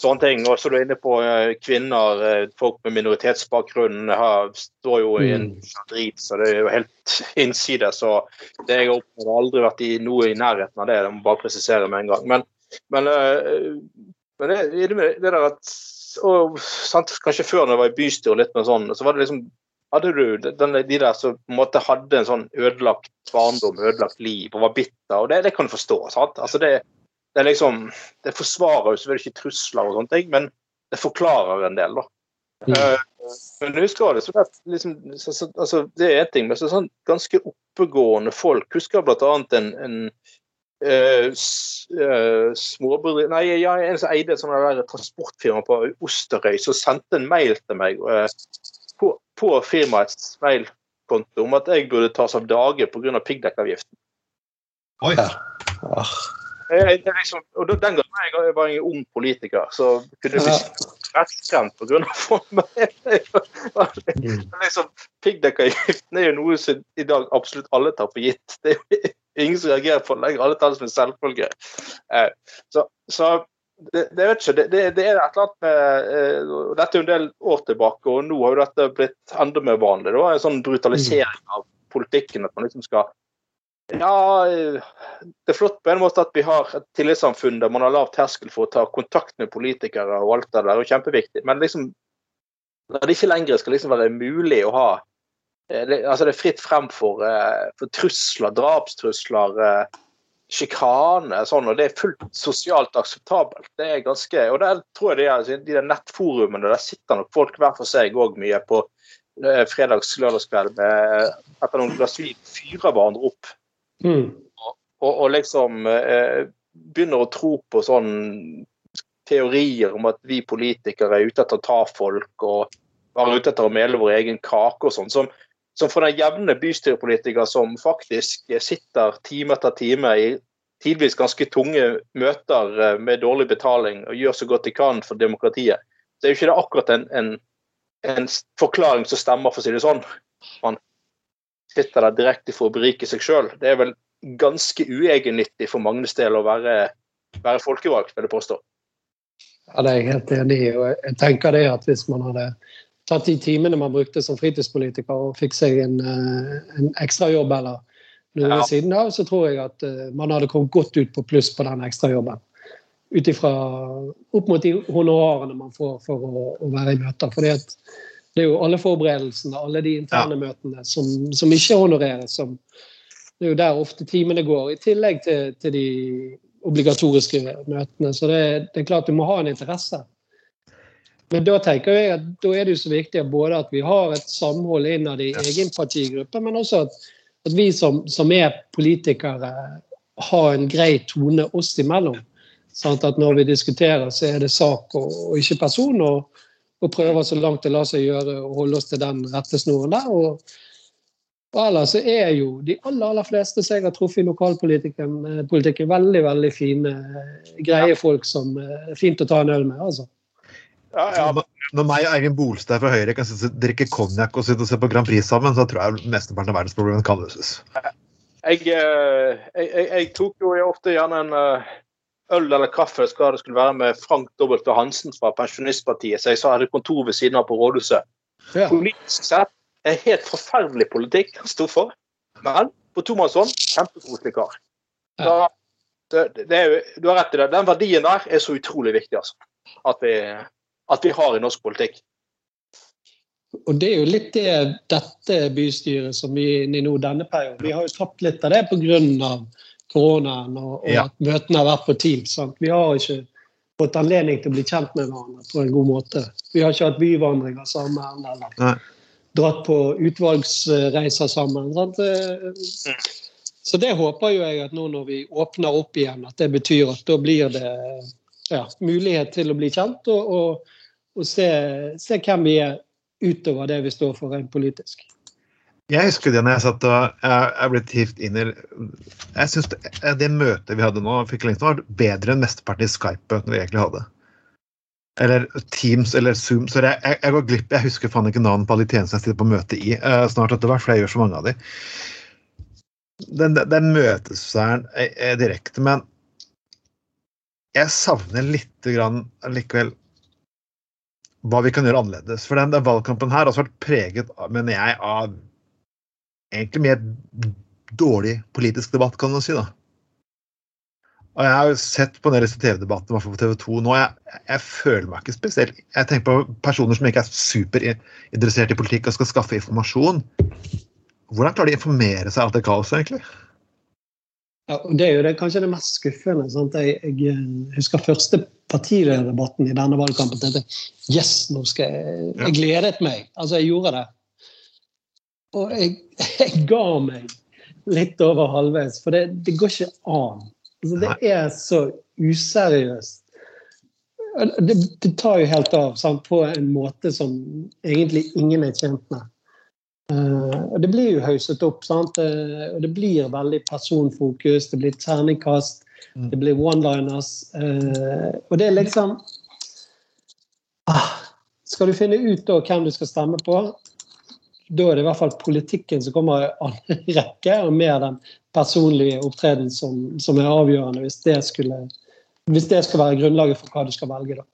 sånne ting. Og så er du inne på uh, kvinner, uh, folk med minoritetsbakgrunn har, står jo i en mm. drit, så det er jo helt innside. Så det jeg har opplevd, har aldri vært i noe i nærheten av det. Det må bare presisere med en gang. Men, men, uh, men det, det, det, der at og, sant, Kanskje før når jeg var i bystyret litt med sånn, så var det liksom hadde du den, de der som på en måte hadde en sånn ødelagt barndom, ødelagt liv og var bitter, og det, det kan du forstå. sant? Altså det, det er liksom Det forsvarer jo selvfølgelig ikke trusler og sånne ting, men det forklarer en del, da. Mm. Uh, men husker det, så det, liksom, så, så, altså, det er én ting, men så sånn ganske oppegående folk Husker bl.a. en, en uh, uh, småbedrift Nei, ja, en som eide et sånt transportfirma på Osterøy, som sendte en mail til meg på, på firmaets mailkonto om at jeg burde tas av dage pga. piggdekkavgiften. Oi. Ja. Ah. Jeg, jeg liksom, og Den gangen jeg, jeg var en ung politiker, så kunne jeg bli rettskremt pga. liksom, Piggdekkavgiften er jo noe som i dag absolutt alle tar for gitt. Det er ingen som reagerer på det lenger. Alle tar det som en selvfølge. Eh, så, så det, det, vet ikke, det, det, er et eller annet med uh, Dette er jo en del år tilbake, og nå har jo dette blitt enda mer vanlig. Det var en sånn brutalisering av politikken. At man liksom skal Ja, det er flott på en måte at vi har et tillitssamfunn der man har lav terskel for å ta kontakt med politikere og alt det der, og kjempeviktig. Men liksom når det ikke lenger skal liksom være mulig å ha det, altså det er fritt frem for, for trusler, drapstrusler, sjikane sånn, og det er fullt sosialt akseptabelt. Det er ganske, og der tror jeg de, er, de der nettforumene der sitter nok folk hver for seg òg mye på eh, fredags-lørdagskveld etter noen glass vin, fyrer hverandre opp. Mm. Og, og, og, liksom eh, begynner å tro på sånn teorier om at vi politikere er ute etter å ta folk og bare ute etter å mele vår egen kake og sånn. som som for den jevne bystyrepolitiker som faktisk sitter time etter time i tidvis ganske tunge møter eh, med dårlig betaling og gjør så godt de kan for demokratiet, så er jo ikke det akkurat en, en, en forklaring som stemmer, for å si det sånn. Man sitter der direkte for å berike seg sjøl. Det er vel ganske uegennyttig for Magnes del å være, være folkevalgt, vil jeg påstå. Ja, det er jeg helt enig i. og jeg tenker det at Hvis man hadde tatt de timene man brukte som fritidspolitiker og fikk seg en, eh, en ekstrajobb eller noe ved siden av, så tror jeg at uh, man hadde kommet godt ut på pluss på den ekstrajobben. Ut ifra opp mot de honorarene man får for å, å være i møter. For det er jo alle forberedelsene, alle de interne ja. møtene som, som, ikke honoreres. Som, det er jo der ofte timene går, i tillegg til, til de obligatoriske møtene. Så det, det, er klart du må ha en interesse. Men da tenker jeg at da er det jo så viktig både at vi har et samhold innad i egen partigruppe, men også at, at vi som, som, er politikere, har en grei tone oss imellom. Sånn at når vi diskuterer, så er det sak og, og ikke person. Og, og, prøver så langt det lar seg gjøre å holde oss til den rettesnoren der. Og, og ellers så er jo de aller, aller fleste som jeg har truffet i lokalpolitikken, eh, veldig veldig fine, greie folk som er fint å ta en øl med. altså. Ja, ja. Når meg og Eivind Bolstad fra Høyre kan drikke konjakk og sitte og se på Grand Prix sammen, så tror jeg mesteparten av verdensproblemene kan løses. Jeg, eh, jeg, jeg, jeg, tok jo ofte gjerne en eh, øl eller kaffe skal det skulle være med Frank W. Hansen fra Pensjonistpartiet, så jeg sa jeg hadde kontor ved siden av på rådhuset. Ja. Politisk sett er helt forferdelig politikk han sto for, men på tomannshånd kjempekoselig kar. Ja. Det, det er, du har rett i det. Den verdien der er så utrolig viktig, altså. At vi at vi har i norsk politikk. Og Det er jo litt det dette bystyret som vi er inne i nå denne perioden. Vi har jo tapt litt av det pga. koronaen og, og ja. at møtene har vært på Teams. Sant? Vi har ikke fått anledning til å bli kjent med hverandre på en god måte. Vi har ikke hatt byvandringer sammen eller Nei. dratt på utvalgsreiser sammen. Sant? Mm. Så det håper jo jeg at nå når vi åpner opp igjen, at det betyr at da blir det ja, mulighet til å bli kjent. og, og og se, se, hvem vi er utover det vi står for rent politisk. Jeg husker det når jeg satt og jeg ble hivd inn i Jeg syns det, det, møtet vi hadde nå, fikk lengst var bedre enn mesteparten i Skype-møtene vi egentlig hadde. Eller Teams eller Zoom. Så jeg, jeg, jeg går glipp Jeg husker faen ikke navnet på alle tjenestene jeg sitter på møte i. Uh, snart etter hvert, for jeg gjør så mange av de. Den, den er, er direkte, men jeg savner lite grann likevel hva vi kan gjøre annerledes. For den, den valgkampen her har også vært preget mener jeg, av egentlig mer dårlig politisk debatt, kan man si. da. Og Jeg har jo sett på disse TV-debattene, i hvert fall på TV 2 nå. Jeg, jeg, føler meg ikke spesielt Jeg tenker på personer som ikke er superinteressert i politikk og skal skaffe informasjon. Hvordan klarer de å informere seg av det kaoset, egentlig? Ja, Det er jo det, kanskje det mest skuffende. Jeg, jeg, eh, husker første partilederdebatten i denne valgkampen. tenkte Yes, nå skal jeg Jeg gledet meg. Altså, jeg gjorde det. Og jeg, jeg ga meg litt over halvveis, for det, det går ikke an. Altså, det er så useriøst. Det, det, tar jo helt av sant, på en måte som egentlig ingen er tjent med. Uh, og Det blir jo hauset opp. sant? Uh, og Det blir veldig personfokus, det blir terningkast. Det blir one-liners. Uh, og det er liksom ah, Skal du finne ut da hvem du skal stemme på, da er det i hvert fall politikken som kommer i annen rekke, og mer den personlige opptreden som, som, er avgjørende hvis det, skulle, hvis det skal være grunnlaget for hva du skal velge. da.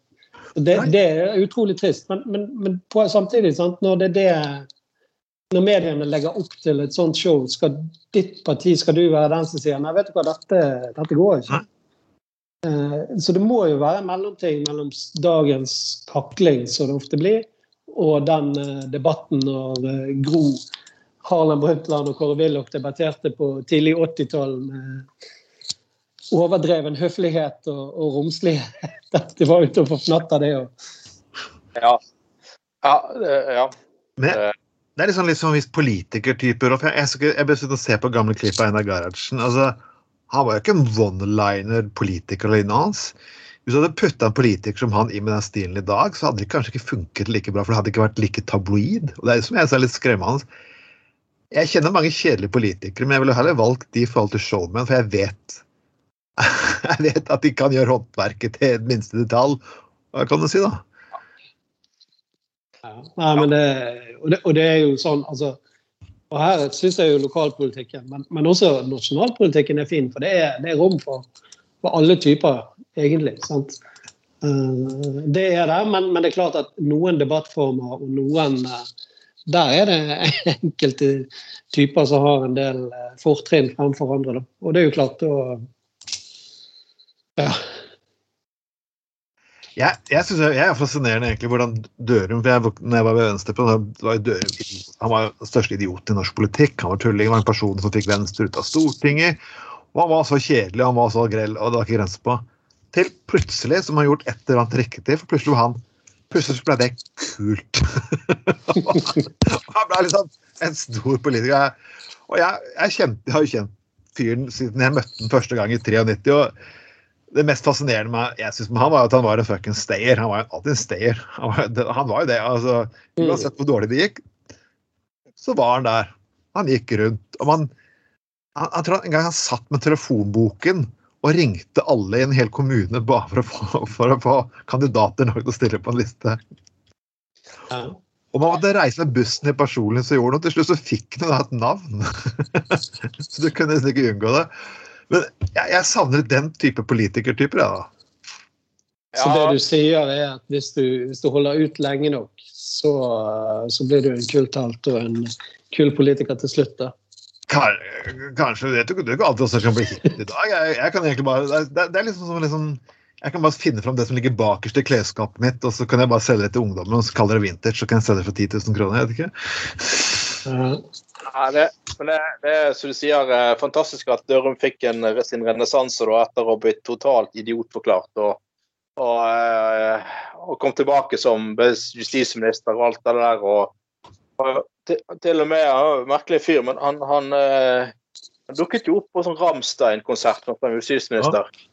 Det, det, er utrolig trist, men, men, men på, samtidig, sant, når det er det når mediene legger opp til et sånt show, skal ditt parti skal du være den som sier nei, vet du hva, dette, dette går ikke. Eh, så det må jo være en mellomting mellom dagens kakling, som det ofte blir, og den eh, debatten når eh, Gro Harlem Brundtland og Kåre Willoch debatterte på tidlig 80-tall med overdreven høflighet og, og romslighet. Det var ute og forfnatta, det òg. Ja. Ja. ja. Men, det er liksom, liksom hvis politikertyper Jeg, jeg, jeg sitte og se på gamle klipp av Einar Gerhardsen. Altså, han var jo ikke en one-liner politiker eller noe hans. Hvis du hadde putta en politiker som han i med den stilen i dag, så hadde det kanskje ikke funket like bra, for det hadde ikke vært like tabloid. Og det er som jeg sa, litt skremmende. Jeg kjenner mange kjedelige politikere, men jeg ville heller valgt de i forhold til showmen, for jeg vet jeg vet at de kan gjøre håndverket til minste detalj. Hva kan du si, da? Nei, men det, og, det, og, det, er jo sånn, altså og Her syns jeg jo lokalpolitikken, men, men, også nasjonalpolitikken er fin. For det er, det er rom for, for, alle typer, egentlig. sant? Uh, det er det, men, men, det er klart at noen debattformer og noen uh, Der er det enkelte typer som har en del uh, fortrinn fremfor andre. Da. Og det er jo klart å Ja. Jeg, jeg, synes jeg, er fascinerende egentlig hvordan Dørum for jeg, når jeg var ved Venstre på, var Dørum, Han var den største idioten i norsk politikk. Han var tulling. Han var en person som fikk Venstre ut av Stortinget. Og han var så kjedelig han var så grell, og det var ikke grenser på. Til plutselig, som har gjort et eller annet riktig, for plutselig var han Plutselig ble det kult. han ble liksom en stor politiker. Og jeg, jeg, kjente, jeg har jo kjent fyren siden jeg møtte den første gang i 93. og det mest fascinerende med jeg synes, med han var at han var en fucking stayer. Han var jo alltid en stayer. Han var, han var jo det. altså, mm. Uansett hvor dårlig det gikk, så var han der. Han gikk rundt. og man, han, Jeg tror en gang han satt med telefonboken og ringte alle i en hel kommune bare for å få, for å få kandidater nok til å stille på en liste. Ja. Og man måtte reise med bussen i personlig så gjorde noe. Til slutt så fikk han et navn. så du kunne nesten ikke unngå det. Men jeg, jeg savner den type politikertyper. Ja. Så det du sier, er at hvis du, hvis du holder ut lenge nok, så, så, blir du en kul talt og en kul politiker til slutt? da? Kanskje. Det er ikke alltid også kan bli hit i dag. Jeg, jeg, kan egentlig bare, det, det er liksom som liksom, Jeg kan bare finne fram det som ligger bakerst i klesskapet mitt, og så kan jeg bare selge det til ungdommen og så kaller det vintage, så kan jeg selge det for 10 000 kroner. Jeg vet ikke. Ja, det, men det, det er som du sier, eh, fantastisk at Dørum fikk en, sin renessanse etter å ha blitt totalt idiotforklart. Og, og, eh, og, kom tilbake som justisminister og alt det der. Og, og til, til, og med ja, Merkelig fyr, men han, han, han, eh, dukket jo opp på sånn Ramstein-konsert som justisminister. Ja.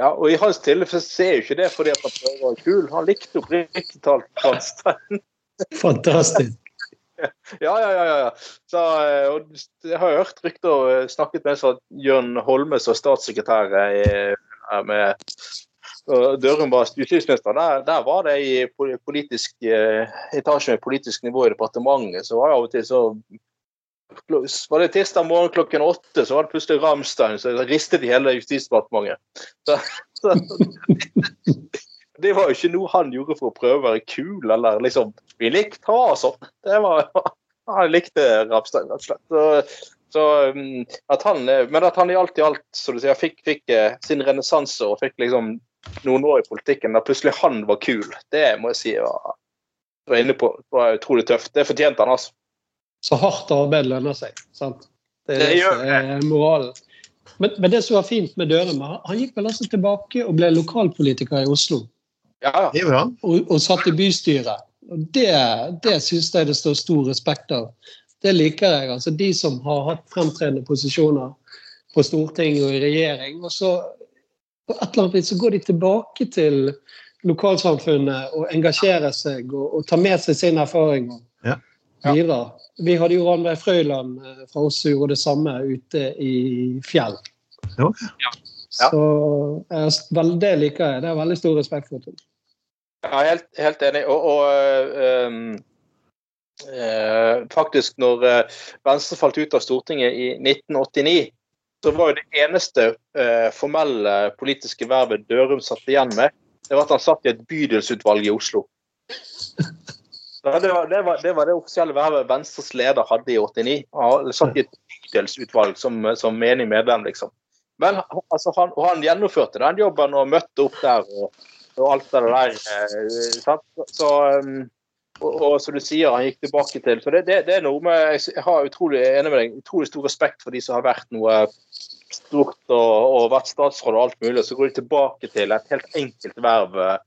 Ja, og I hans tilfelle ser jo ikke det fordi at han prøver å være kul. Han likte oppriktig talt Ramstein. Fantastisk. Ja, ja, ja. ja. Så, eh, jeg har hørt rykter og eh, snakket med Jørn Holme som statssekretær i, med Dørum var justisminister. Der, der, var det i politisk etasje med politisk nivå i departementet. Så var det av og til så var det tirsdag morgen klokken åtte, så var det plutselig Ramstein, så ristet i hele Justisdepartementet. Så, det var jo ikke noe han gjorde for å prøve å være kul, eller liksom Vi likte han sånn. Det var Han likte Rapstein, rett og slett. Så, så, mm, at han, men at han i alt i alt som du sier, fikk, fikk eh, sin renessanse og fikk liksom noen år i politikken da plutselig han var kul, det må jeg si var, var inne på var utrolig tøft. Det fortjente han, altså. Så hardt arbeid lønner seg. sant? Det det det det er moralen. Men, men, det som var fint med Dørum, han gikk vel altså tilbake og ble lokalpolitiker i Oslo. Ja, det er bra. Og, og satt i bystyret. Og det, det syns jeg det står stor respekt av. Det liker jeg. altså De som har hatt fremtredende posisjoner på Stortinget og i regjering. Og så på et eller annet vis så går de tilbake til lokalsamfunnet og engasjerer seg og, og tar med seg sin erfaring ja. videre. Vi hadde jo Ranveig Frøyland eh, fra oss som gjorde det samme ute i Fjell. Ja. Så det liker jeg. Det har veldig stor respekt for. Det. Ja, helt, helt enig. Og, og um, uh, faktisk, når uh, Venstre falt ut av Stortinget i 1989, så var jo det eneste uh, formelle politiske vervet Dørum satt igjen med, det var at han satt i et bydelsutvalg i Oslo. Det, var, det, var, det, var, det offisielle vervet Venstres leder hadde i 89. Han satt i et bydelsutvalg som, som menig medlem, liksom. Men altså, han, han gjennomførte den jobben og møtte opp der og, og alt det der. Eh, sant? Så, um, og, og, som du sier, han gikk tilbake til Så det, det, det er noe med Jeg har utrolig enig med deg, utrolig stor respekt for de som har vært noe stort og, og vært statsråd og alt mulig, og så går de tilbake til et helt enkelt verv eh,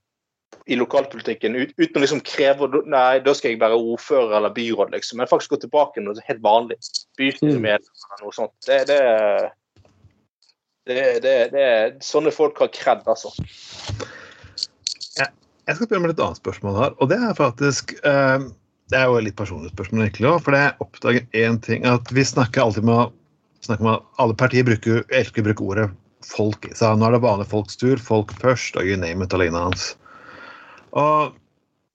i lokalpolitikken ut, uten å liksom kreve Nei, da skal jeg være ordfører eller byråd, liksom. Men faktisk gå tilbake til noe helt vanlig. Bystyremedlem med eller noe sånt. Det, det, det, det, det, Sånne folk har kred, altså. Ja, jeg skal spørre om et annet spørsmål her, og det er faktisk uh, Det er jo et litt personlig spørsmål, egentlig òg, for jeg oppdager én ting. At vi snakker alltid med snakker med alle partier bruker, elsker å bruke ordet folk. Så nå er det vanlige folks tur. Folk først, og you name it, alene hans. Og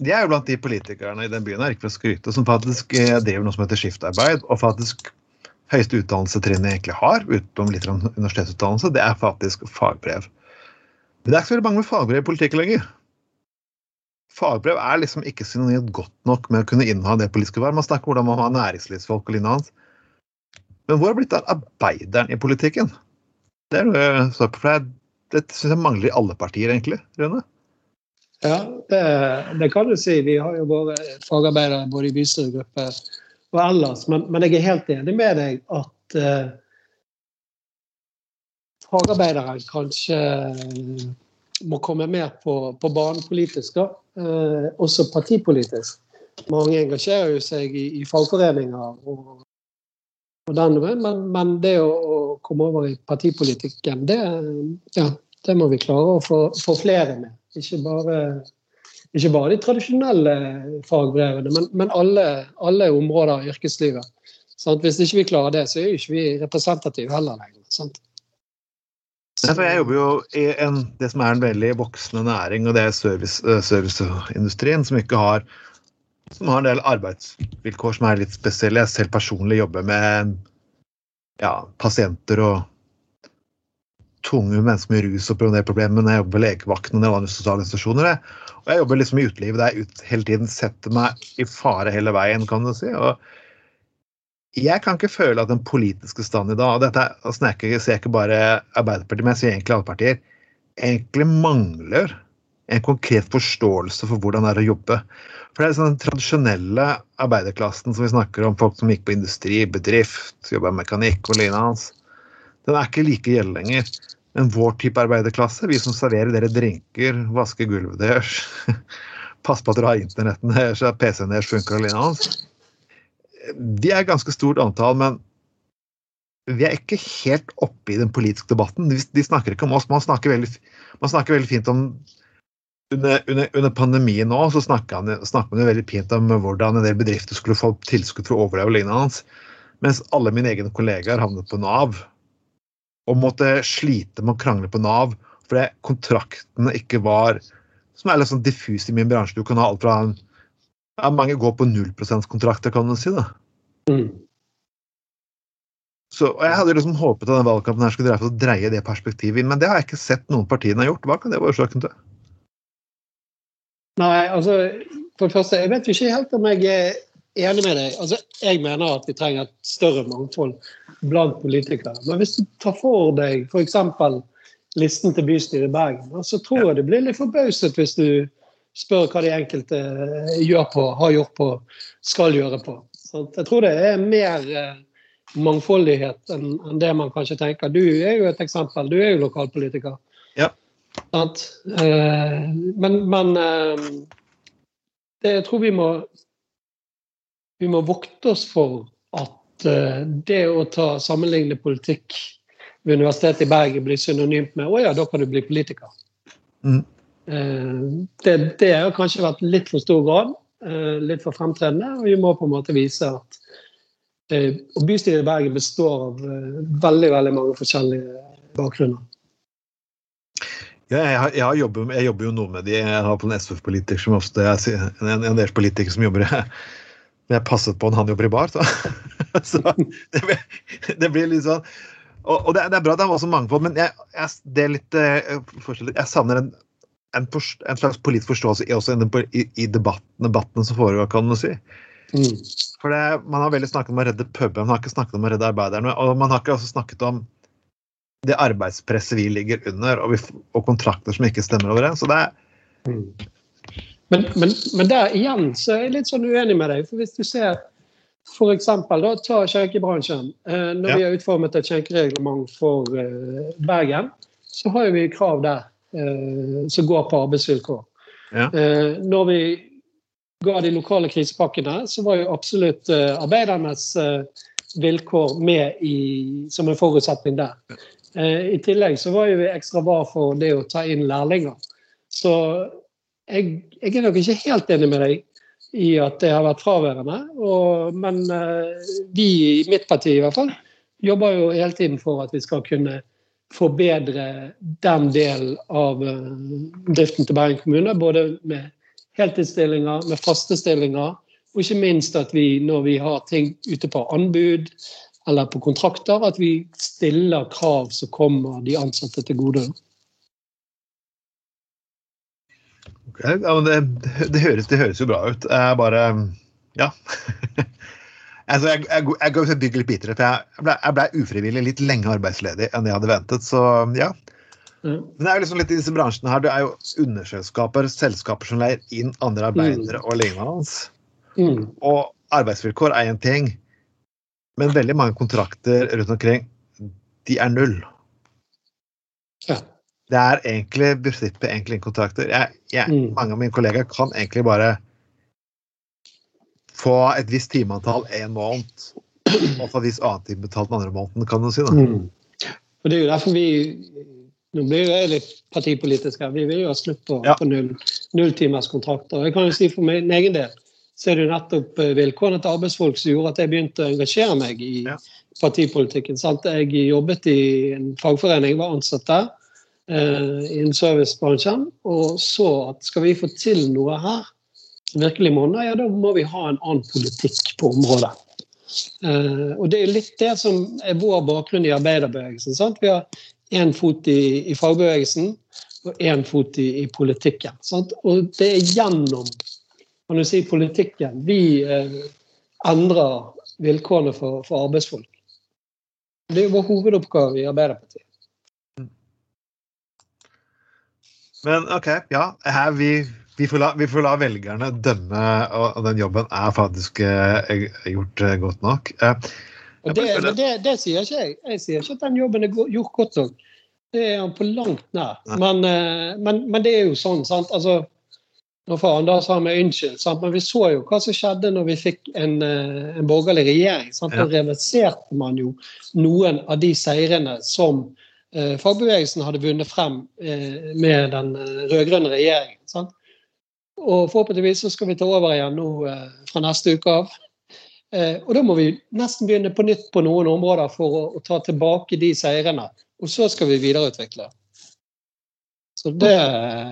de er jo blant de politikerne i den byen her, ikke for å skryte, som faktisk eh, driver noe som heter skiftarbeid, og faktisk høyeste utdannelse jeg egentlig har, utenom litt universitetsutdannelse, det er faktisk fagbrev. Men det er ikke så veldig mange med fagbrev i politikken lenger. Fagbrev er liksom ikke synonymt godt nok med å kunne inneha det politiske verv. Man snakker hvordan man har næringslivsfolk og lignende. Men hvor har blitt av arbeideren i politikken? Det er noe jeg står på, for det syns jeg mangler i alle partier, egentlig. Rune? Ja, det, det, kan du si. Vi har jo våre fagarbeidere både i bystyregruppe og ellers. Men, men, jeg er helt enig med deg at eh, fagarbeidere kanskje må komme mer på, på banen politisk, da. Eh, også partipolitisk. Mange engasjerer jo seg i, i fagforeninger og men, men, det å, å, komme over i partipolitikken, det, ja, det må vi klare å få, få flere med. Ikke bare, ikke bare, de tradisjonelle fagbrevene, men, men alle, alle, områder av yrkeslivet. Sant? Hvis ikke vi klarer det, så er jo ikke vi representative heller lenger. Sant? Jeg jobber jo i en, det som er en veldig voksende næring, og det er service, eh, serviceindustrien, som ikke har som har en del arbeidsvilkår som er litt spesielle. Jeg selv personlig jobber med ja, pasienter og tunge mennesker med rus og problemer jeg jobber ved legevakten og andre sosiale institusjoner. Og jeg jobber liksom i utelivet der jeg hele tiden setter meg i fare hele veien, kan du si. og jeg kan ikke føle at den politiske stand i dag og dette er, jeg ser ikke bare Arbeiderpartiet, men jeg sier egentlig alle partier, egentlig mangler en konkret forståelse for hvordan det er å jobbe. For det er sånn Den tradisjonelle arbeiderklassen som vi snakker om, folk som gikk på industri, bedrift, jobba mekanikk og lignende hans, den er ikke like gjeldende lenger. Men vår type arbeiderklasse, vi som serverer dere drinker, vasker gulvet deres, passer på at dere har internetten deres, PC-en deres funker og lignende hans, de er et ganske stort antall, men vi er ikke helt oppe i den politiske debatten. De, snakker ikke om oss. Man snakker veldig, man snakker veldig fint om under, under, under, pandemien nå så snakka man jo veldig pent om hvordan en del bedrifter skulle få tilskudd for å overleve lignende hans, mens alle mine egne kollegaer havnet på Nav og måtte slite med å krangle på Nav fordi kontraktene ikke var Som er litt sånn diffus i min bransje. Du kan ha alt fra ja, Mange går på nullprosentkontrakter, kan du si. da. Mm. Så, og Jeg hadde liksom håpet at denne valgkampen her skulle dreie, dreie det perspektivet inn, men det har jeg ikke sett noen partiene har gjort. Hva kan det være årsaken til? Nei, altså for det første, Jeg vet ikke helt om jeg er enig med deg. Altså, Jeg mener at vi trenger et større mangfold blant politikere. Men hvis du tar for deg f.eks. listen til bystyret i Bergen, så tror jeg du blir litt forbauset hvis du spør hva de enkelte eh, gjør på, har gjort på, skal gjøre på. Så jeg tror det er mer eh, mangfoldighet enn det man kanskje tenker. Du er jo et eksempel. Du er jo lokalpolitiker. Ja. Eh, men, men eh, det, jeg tror vi må vi må vokte oss for at det å ta sammenligne politikk ved Universitetet i Bergen blir synonymt med å ja, da kan du bli politiker. Mm. Det, det, har kanskje vært litt for stor grad, litt for fremtredende. Og vi må på en måte vise at og bystyret i Bergen består av veldig, veldig mange forskjellige bakgrunner. Ja, jeg, jeg, jobber, jeg, jobber, jo noe med de. Jeg har på en SV-politiker som ofte jeg, en, en deres politiker som jobber jeg, jeg passet på når han jobber i bar. Så, så det, blir, det, blir, litt sånn Og, og det, det, er bra at det er også mangfold, men jeg, det er litt forskjellig. Jeg savner en en, en, slags politisk forståelse også i, i debatten, debattene som foregår, kan man si. Mm. For det, Man har veldig snakket om å redde puben, man har ikke snakket om å redde arbeiderne. Og man har ikke også snakket om det arbeidspresset vi ligger under, og, vi, og kontrakter som ikke stemmer overens. Så det er mm. men, men, men, der igjen så er jeg litt sånn uenig med deg. for Hvis du ser f.eks. ta skjenkebransjen. Eh, når ja. vi har utformet et skjenkereglement for eh, Bergen, så har vi krav der som går på arbeidsvilkår. Ja. Eh, når vi ga de lokale krisepakkene, så var jo absolutt uh, arbeidernes vilkår med i, som en forutsetning der. I tillegg så var jo vi ekstra var for det å ta inn lærlinger. Så jeg, jeg, er nok ikke helt enig med deg i at det har vært fraværende. Og, men vi i mitt parti i hvert fall jobber jo hele tiden for at vi skal kunne forbedre den delen av driften til Bergen kommune. Både med heltidsstillinger, med faste stillinger. Og ikke minst at vi når vi har ting ute på anbud eller på kontrakter, at vi stiller krav som kommer de ansatte til gode. Okay, ja, det, det, høres, det, høres, jo bra ut. Jeg bare Ja. altså, jeg, jeg, jeg går til litt bitere, for jeg ble, jeg ble ufrivillig litt lenge arbeidsledig enn jeg hadde ventet. Så ja. Mm. Men det er jo liksom litt i disse bransjene her, det er jo underselskaper, selskaper som leier inn andre arbeidere mm. og lignende. Mm. Og arbeidsvilkår er én ting, men veldig mange kontrakter rundt omkring, de er null. Ja. Det er egentlig prinsippet egentlig kontrakter. Jeg, jeg, mm. Mange av mine kollegaer kan egentlig bare få et visst timeantall én måned, og få et visst annet time betalt den andre måneden, kan du si. da. Mm. Og Det er jo derfor vi nå blir jeg litt partipolitisk her. Vi vil jo ha slutt på, ja. på null. Jeg kan jo si For min egen del så er det jo nettopp eh, vilkårene til arbeidsfolk som gjorde at jeg begynte å engasjere meg i ja. partipolitikken. Sant? Jeg jobbet i en fagforening, var ansatt der eh, i en servicebransjen, og så at skal vi få til noe her virkelig monner, ja, da må vi ha en annen politikk på området. Uh, og det er litt det som er vår bakgrunn i arbeiderbevegelsen. Sant? Vi har én fot i, i, fagbevegelsen og én fot i, i politikken. Sant? Og det er gjennom kan du si, politikken vi uh, endrer vilkårene for, for, arbeidsfolk. Det er vår hovedoppgave i Arbeiderpartiet. Men OK, ja. Her vi, vi, får la, vi, får la, velgerne dømme, og, den jobben er faktisk eh, gjort eh, godt nok. Eh, og det, men det, det, sier ikke jeg. Jeg sier ikke at den jobben er gjort godt nok. Det er han på langt nær. Men, men, men, det er jo sånn, sant. Altså, nå får Anders ha meg unnskyldt, men vi så jo hva som skjedde når vi fikk en, en borgerlig regjering. Sant? Da reverserte man jo noen av de seirene som eh, fagbevegelsen hadde vunnet frem eh, med den rød-grønne regjeringen. Sant? Og forhåpentligvis så skal vi ta over igjen nå eh, fra neste uke av. Eh, og da må vi nesten begynne på nytt på noen områder for å, å ta tilbake de seirene. Og så skal vi videreutvikle. Så det,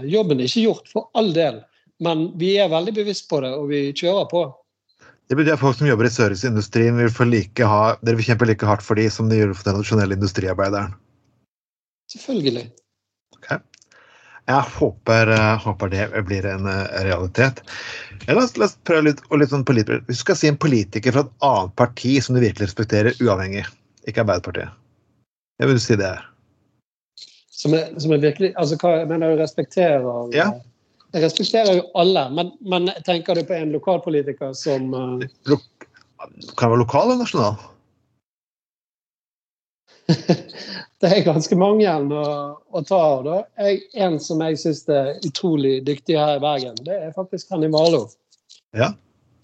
jobben er ikke gjort, for all del. Men vi er veldig bevisst på det, og vi kjører på. Det betyr at folk som jobber i serviceindustrien, vil få like ha, dere vil kjempe like hardt for de som de gjør for den tradisjonelle industriarbeideren? Selvfølgelig. Okay. Jeg håper, eh, håper, det blir en eh, realitet. La oss, la oss prøve litt, litt sånn Hvis du skal si en politiker fra et annet parti som du virkelig respekterer, uavhengig, ikke Arbeiderpartiet, jeg vil si det er? Som jeg, som jeg virkelig Altså, hva mener du respekterer? Ja. Jeg respekterer jo alle, men, men tenker du på en lokalpolitiker som uh... Kan det være lokal eller nasjonal? Det er ganske mange å, å ta av. da. Jeg, en som jeg syns er utrolig dyktig her i Bergen, det er faktisk Henny Warloe. Ja.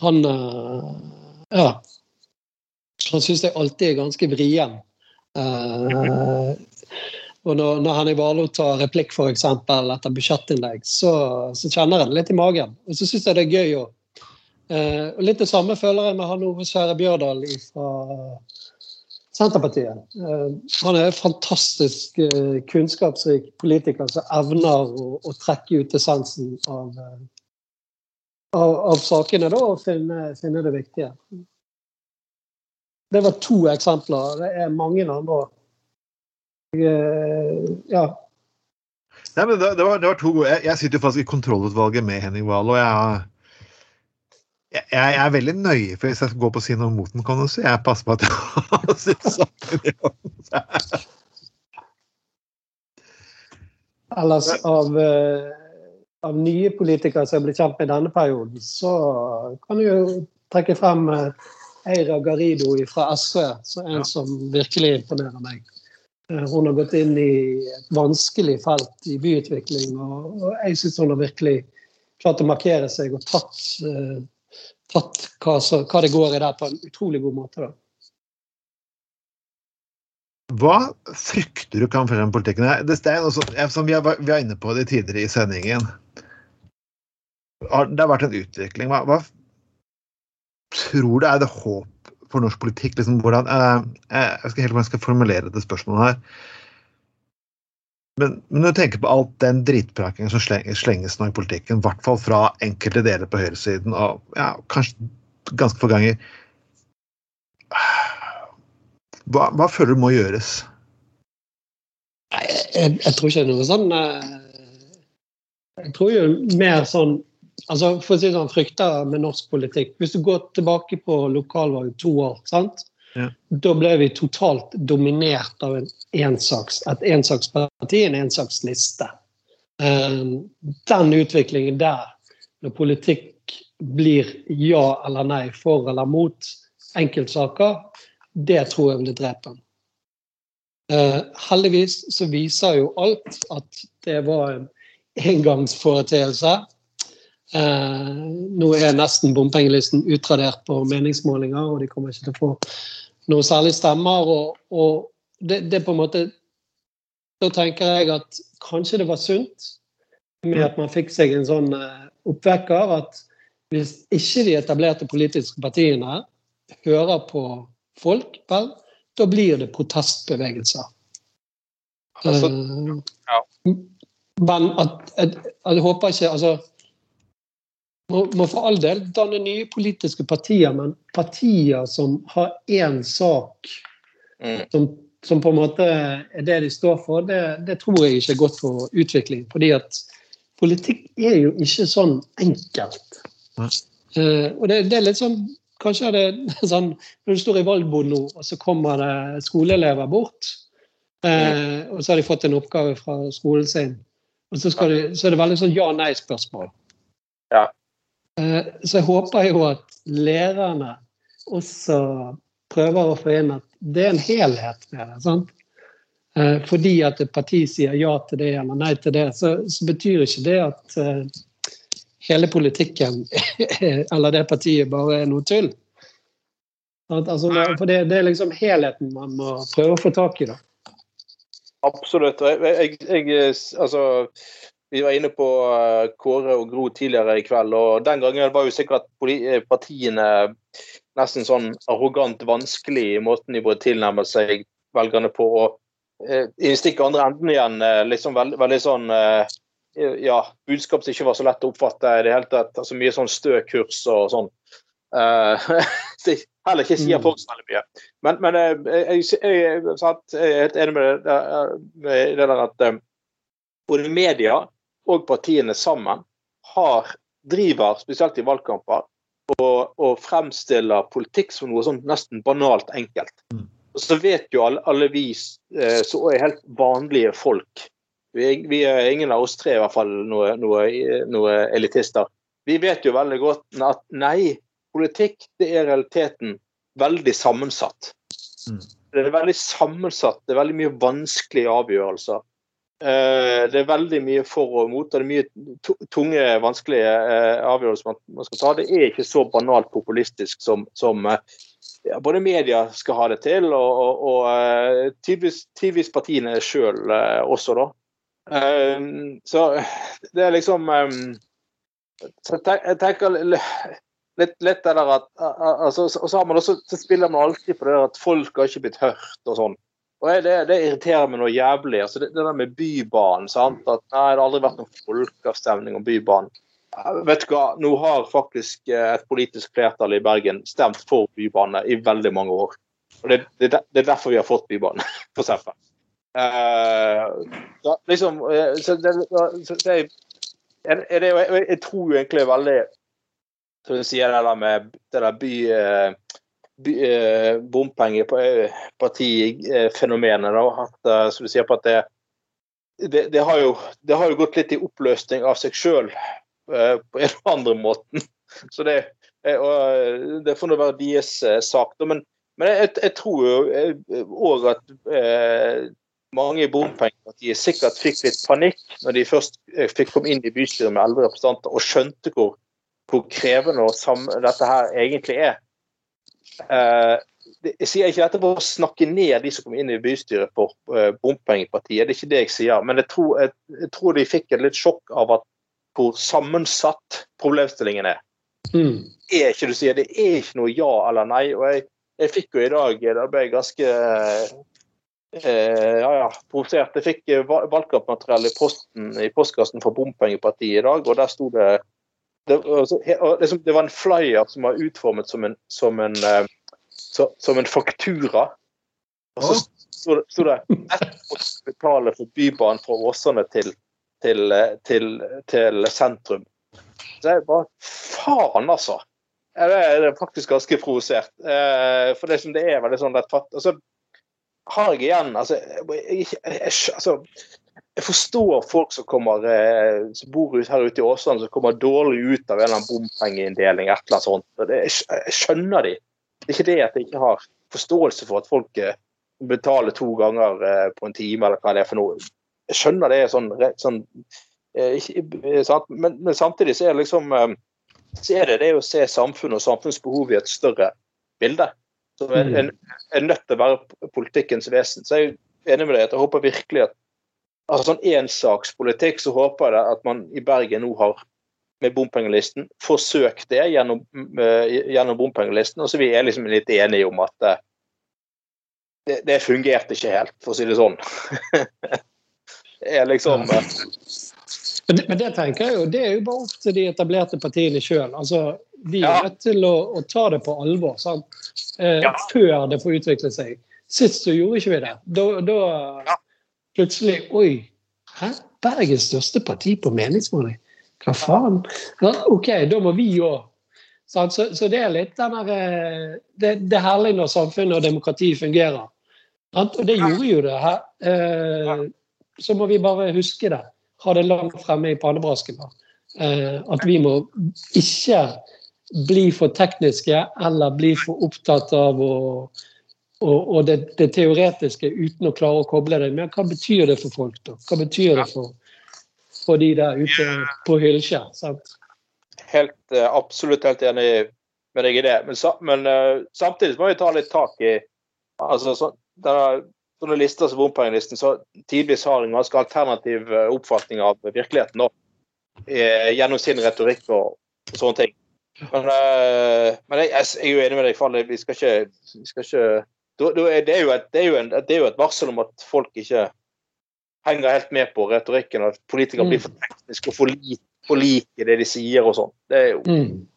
Han uh, ja. Han syns jeg alltid er ganske vrien. Uh, og når, når Henning Warloe tar replikk for eksempel, etter budsjettinnlegg, så, så, kjenner jeg det litt i magen. Og så syns jeg det er gøy òg. Uh, og litt det samme føler jeg med han Ove Sverre Bjørdal fra Senterpartiet. Eh, han er en fantastisk eh, kunnskapsrik politiker som evner å, å trekke ut essensen av, eh, av, av sakene da, og finne, finne, det viktige. Det var to eksempler. Det er mange andre. Ja. Nei, det, var, det var to gode. Jeg, jeg sitter jo faktisk i kontrollutvalget med Henning Wahl, og jeg, jeg, jeg er veldig nøye for hvis jeg skal gå på å si noe mot den, kan du si. Jeg passer på at jeg har sitt saken i orden. Ellers av, eh, av nye politikere som er blitt kjent med denne perioden, så kan du jo trekke frem eh, Eira Garido fra SV, som en som virkelig imponerer meg. Eh, hun har gått inn i et vanskelig felt i byutvikling, og, jeg syns hun har virkelig klart å markere seg og tatt, tatt hva, så, hva, det går i der, på en utrolig god måte. da. Hva frykter du kan fremme politikken? Det er noe som vi var, inne på det tidligere i sendingen. Det har vært en utvikling. Hva, hva tror du er det håp for norsk politikk? Liksom, hvordan, eh, jeg skal helt om jeg skal formulere det spørsmålet her. Men, men, når du tenker på alt den drittprakingen som slenges nå i politikken, i hvert fall fra enkelte deler på høyresiden, og ja, kanskje ganske få ganger hva, hva, føler du må gjøres? Jeg, jeg, jeg, tror ikke det er noe sånn eh, Jeg tror jo mer sånn altså For å si sånn, frykter med norsk politikk Hvis du går tilbake på lokalvalg to år, sant? Ja. Da ble vi totalt dominert av en ensaks, et ensaksparti, en ensaksliste. Um, den utviklingen der, når politikk blir ja eller nei, for eller mot enkeltsaker, det tror jeg blir drepen. Uh, heldigvis så viser jo alt at det var en engangsforeteelse. Uh, nå er nesten bompengelisten utradert på meningsmålinger, og de kommer ikke til å få noe særlig stemmer. Og, og det, det, på en måte Da tenker jeg at kanskje det var sunt med at man fikk seg en sånn uh, oppvekker at hvis ikke de etablerte politiske partiene hører på folk, vel, da blir det protestbevegelser. Altså, uh, ja. Men at, at, at, jeg håper ikke altså må, må for all del danne nye politiske partier, men partier som har én sak mm. som, som, på en måte er det de står for, det, det, tror jeg ikke er godt for utvikling. Fordi at politikk er jo ikke sånn enkelt. Mm. Uh, og det, det, er litt sånn Kanskje er det sånn når du står i valgboden nå, og så kommer det skoleelever bort. Eh, og så har de fått en oppgave fra skolen sin. Og så, de, så er det veldig sånn ja-nei-spørsmål. Ja. Eh, så jeg håper jo at lærerne også prøver å få inn at det er en helhet med det. sant? Eh, fordi at et parti sier ja til det eller nei til det, så, så betyr ikke det at eh, hele politikken eller det partiet bare er noe tull. Altså, for det, det, er liksom helheten man må prøve å få tak i. da. Absolutt. Jeg, jeg, altså, vi var inne på eh, Kåre og Gro tidligere i kveld, og den gangen var jo sikkert eh, partiene nesten sånn arrogant vanskelig i måten de både tilnærmer seg velgerne på. og eh, I stikk andre enden igjen liksom veld, veldig sånn ja, budskap som ikke var så lett å oppfatte i det hele tatt. altså Mye sånn stø kurs og sånn. Uh, heller ikke sier folk så veldig mye. Men, men jeg, jeg, jeg, jeg, er helt enig med det, med det der at um, både media og partiene sammen har, driver, spesielt i valgkamper, og, og fremstiller politikk som noe sånn nesten banalt enkelt. Mm. Og så vet jo alle, alle vi som er helt vanlige folk vi, vi, er ingen av oss tre i hvert fall noe, noe, noe, elitister. Vi vet jo veldig godt at nei, politikk det er realiteten veldig sammensatt. Mm. Det er veldig sammensatt, det er veldig mye vanskelige avgjørelser. Eh, det er veldig mye for og mot, og det er mye tunge, vanskelige eh, avgjørelser man skal ta. Det er ikke så banalt populistisk som, som eh, ja, både media skal ha det til, og, og, og tidvis, tidvis partiene sjøl også, da. Så det er liksom Jeg tenker litt, litt det der at altså, Og så har man også, så spiller man alltid på det der at folk har ikke blitt hørt og sånn. Og det, det, irriterer meg noe jævlig. altså Det, det der med Bybanen. sant? At nei, Det har aldri vært noen folkeavstemning om Bybanen. Vet du hva, Nå har faktisk eh, et politisk flertall i Bergen stemt for bybane i veldig mange år. Og Det, det, er derfor vi har fått Bybane, for eksempel. ja, liksom så det, så det, det, jeg, jeg tror egentlig veldig Som du sier det der med det der by, by bompengepartifenomenet, at som du sier på at det, det, det, har jo, det har jo gått litt i oppløsning av seg sjøl på en eller andre måten. Så det, det får nå være deres sak. Men, men jeg, jeg, tror jo òg at eh, mange i bompengepartiet sikkert fikk litt panikk når de først eh, fikk komme inn i bystyret med elleve representanter og skjønte hvor, hvor krevende dette her egentlig er. Eh, jeg sier ikke dette for å snakke ned de som kom inn i bystyret for eh, bompengepartiet, det er ikke det jeg sier. Men jeg tror, jeg, jeg tror de fikk et litt sjokk av at, hvor sammensatt problemstillingen er. Mm. er ikke du sier, Det er ikke noe ja eller nei. og jeg, jeg fikk jo i dag Da ble jeg ganske Eh, ja, ja, provosert. Jeg fikk valgkampmateriell i posten i postkassen for Bompengepartiet i dag, og der sto det det, altså, liksom, det, var en flyer som var utformet som en, som en, eh, så, som en faktura. Og så sto det, sto det for Bybanen fra Åsane til, til, til, til, sentrum. Så jeg bare Faen, altså! Jeg er faktisk ganske provosert. For det, som det er veldig sånn rett altså, har jeg igjen altså jeg, jeg, altså, jeg, forstår folk som kommer eh, som bor her ute i Åsland, som kommer dårlig ut av en eller annen bompengeinndeling. et eller annet sånt. Det, jeg, skjønner de. Det er ikke det at jeg ikke har forståelse for at folk eh, betaler to ganger eh, på en time, eller hva det er for noe. Jeg skjønner det er sånn, sånn men, men, samtidig så er det liksom så er det det å se samfunnet og samfunnsbehov i et større bilde som er, er, er, nødt til å være politikkens vesen. Så jeg er enig med deg at jeg håper virkelig at altså sånn ensakspolitikk, så håper jeg at man i Bergen nå har med bompengelisten forsøkt det gjennom, uh, gjennom bompengelisten. Og så vi er liksom litt enige om at uh, det, det, fungerte ikke helt, for å si det sånn. det er liksom uh, men, det, men det tenker jeg jo, det er jo bare opp til de etablerte partiene sjøl. Altså, de er ja. til å, å, ta det på alvor eh, ja. før det får utvikle seg. Sist så gjorde ikke vi det. Da, da ja. Plutselig Oi, hæ? Bergens største parti på meningsmåling? Hva faen? OK, da må vi òg. Så, så, det er litt den der, eh, det, det er herlig når samfunnet og demokrati fungerer. Og det gjorde jo det her. Eh, så må vi bare huske det ha det langt fremme i pannebrasken. Eh, at vi må ikke bli for tekniske eller bli for opptatt av å, og, og det, det, teoretiske uten å klare å koble det. Men hva betyr det for folk, da? Hva betyr det for, for de der ute på Hylkje? Helt, eh, absolutt helt enig med deg i det. Men, men uh, samtidig må vi ta litt tak i altså, så, denne sånne lister som bompengelisten så tidvis har en ganske alternativ eh, oppfatning av virkeligheten nå, gjennom sin retorikk og, og sånne ting. Men, uh, men jeg, jeg, er jo enig med deg, Fall. Vi skal ikke, vi skal ikke da, da er det, er et, det, er jo en, det, er jo et, varsel om at folk ikke henger helt med på retorikken, at politikere mm. blir for tekniske og for, lite for like det de sier og sånn. Det er jo mm.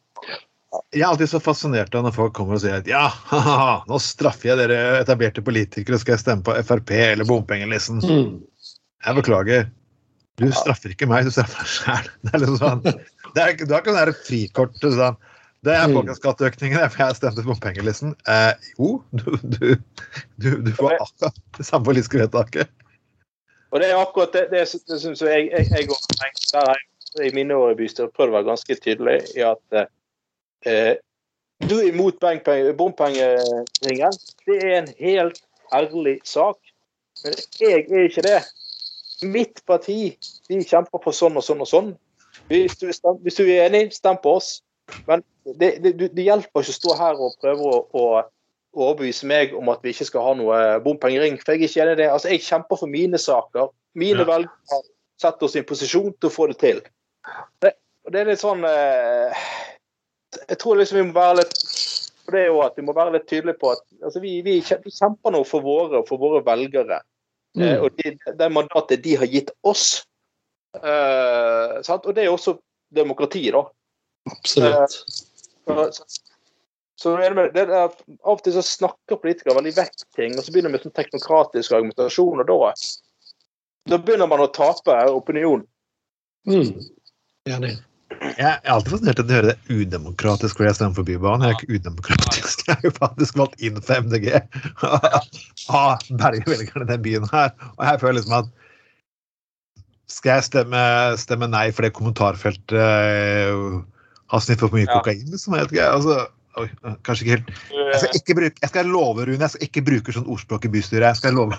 Jeg er alltid så fascinert av når folk kommer og sier at ja, haha, nå straffer jeg dere etablerte politikere, skal jeg stemme på Frp eller bompengenissen. Mm. Jeg beklager. Du straffer ikke meg, du straffer deg sjæl. Det er liksom sånn. Det er, du har ikke sånn frikort. Sånn. Det er folkets skatteøkningen, for jeg stemte på pengelisten. Eh, jo, du, du, du, du, får akkurat det samme politiske vedtaket. Og det er akkurat det, det, det syns jeg, jeg, jeg, jeg, jeg i mine år i bystyret prøvd å være ganske tydelig i at eh, Eh, du er imot bompengeringen. Det er en helt ærlig sak. Men jeg er ikke det. Mitt parti vi kjemper for sånn og sånn og sånn. Hvis du, hvis du er enig, stem på oss. Men det, det, det, hjelper ikke å stå her og prøve å, å, overbevise meg om at vi ikke skal ha noe bompengering. For jeg er ikke enig i det. Altså, jeg kjemper for mine saker. Mine ja. velgere setter oss i en posisjon til å få det til. Det, det er litt sånn eh, jeg tror liksom vi må være litt for det er jo at vi må være litt tydelige på at altså vi, vi, kjemper nå for våre for våre velgere. Mm. Eh, og det, de mandatet de har gitt oss. Eh, og det er også demokrati, da. Absolutt. Eh, Så er det, det er Av og til så snakker politikere veldig vekk ting, og så begynner de med sånn teknokratisk argumentasjon, og da, da begynner man å tape opinion. Mm. Enig. Jeg er alltid fascinert av å høre det udemokratisk hvor jeg stemmer for Bybanen. Jeg er ikke udemokratisk, jeg er jo faktisk valgt inn for MDG. Av bergevelgerne i den byen her. Og jeg føler liksom at skal jeg stemme, stemme nei det kommentarfeltet uh, har sniffa for mye Ja. kokain? Liksom? Jeg vet ikke, altså, oi, kanskje ikke helt jeg skal, ikke bruke, jeg skal love, Rune, jeg skal ikke bruke sånn ordspråk i bystyret. Jeg skal love.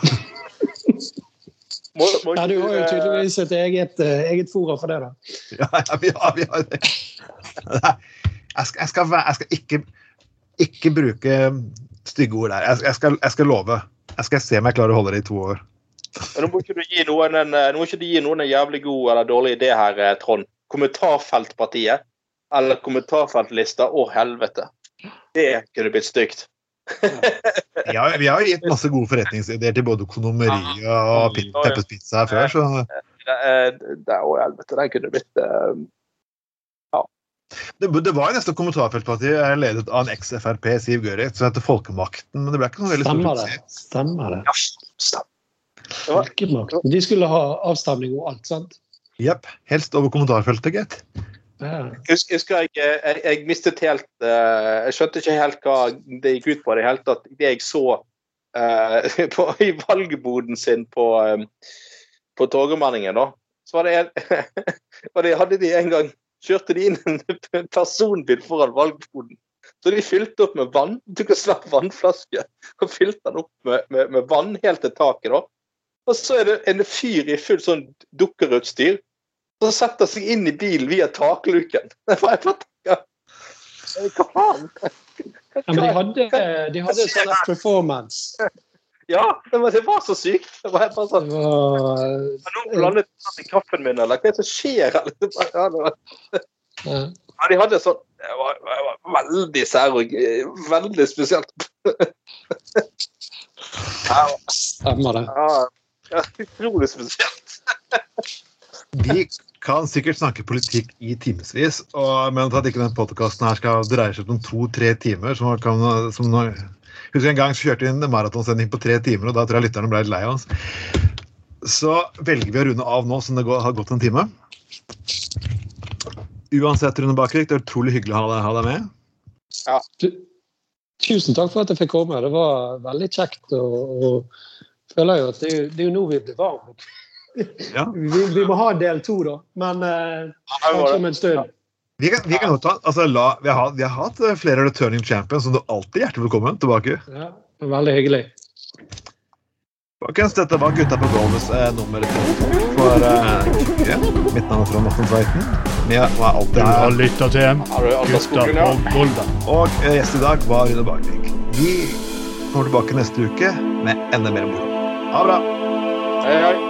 Må, må Ja, du har jo tydeligvis et eget, eh, eget fora for det, da. Ja, ja, vi har, vi har det. Jeg skal, jeg skal, jeg skal ikke, ikke bruke stygge ord der. Jeg, jeg, skal, jeg skal love. Jeg skal se om jeg klarer å holde det i to år. Men Nå må ikke du gi noen en, eh, nå må ikke du gi noen en jævlig god eller dårlig idé her, eh, Trond. Kommentarfeltpartiet eller kommentarfeltlista. Å, helvete. Det kunne blitt stygt. Vi har, jo gitt masse gode forretningsideer til både Konomeriet og Pit- Peppers Pizza her før, så Det, eh, det, å, helvete. Den kunne blitt Ja. det, det var nesten kommentarfeltpartiet ledet av en eks-Frp, Siv Gørit, som heter Folkemakten, men det ble ikke noe veldig Stemmer det. Stemmer det. Ja. Det. De skulle ha avstemning og alt, sant? Jepp. Helst over kommentarfeltet, gitt. Jeg husker, jeg, jeg, jeg, jeg mistet helt eh, Jeg skjønte ikke helt hva det gikk ut på. Det hele tatt det jeg så uh, på, i valgboden sin på, um, på Torgallmenningen, da, så var det, en, Og det hadde de en gang kjørte de inn en personbil foran valgboden. Så de fylte opp med vann. du kan slappe vannflaske og fylte den opp med, med, med vann helt til taket. da. Og så er det en fyr i fullt sånn dukkerutstyr som setter seg inn i bilen via takluken. Hva faen? Ja, men de hadde, de hadde sånn performance. Ja, det var, det var så sykt. Det var bare sånn, Det var, Har noen blandet i kaffen min, eller hva er det som skjer? Eller? Det var, ja, det var, ja. ja, de hadde sånn Det var, det var veldig sær og eh, veldig spesielt. Stemmer det. ja, utrolig spesielt. Vi kan sikkert snakke politikk i timevis, men at ikke den podkasten skal dreie seg om to-tre timer som kan, som når, Husker en gang så kjørte vi en maratonsending på tre timer, og da tror jeg lytterne ble litt lei av oss. Så velger vi å runde av nå som det går, har gått en time. Uansett, Rune Bakkevik, det er utrolig hyggelig å ha deg, ha deg med. Du, tusen takk for at jeg fikk komme. Det var veldig kjekt. Og, og føler jo at det, det er jo nå vi blir varme. Ja. Vi, vi må ha en del to, da. Men eh, kanskje om en stund. Vi kan, vi kan godt ta, altså, la, vi, har, vi har hatt eh, flere returning champions, så du er alltid hjertelig velkommen tilbake. Ja, veldig hyggelig. Folkens, dette var Gutta på gulvet eh, nummer to for eh, ja. Mitt navn er Trond Morten Tveiten. Vi er var alltid her. har lytta til Har Gutta på? Golda. Og eh, gjest i dag var Rune Barvik. Vi kommer tilbake neste uke med enda mer moro. Ha det bra. Hei, hei.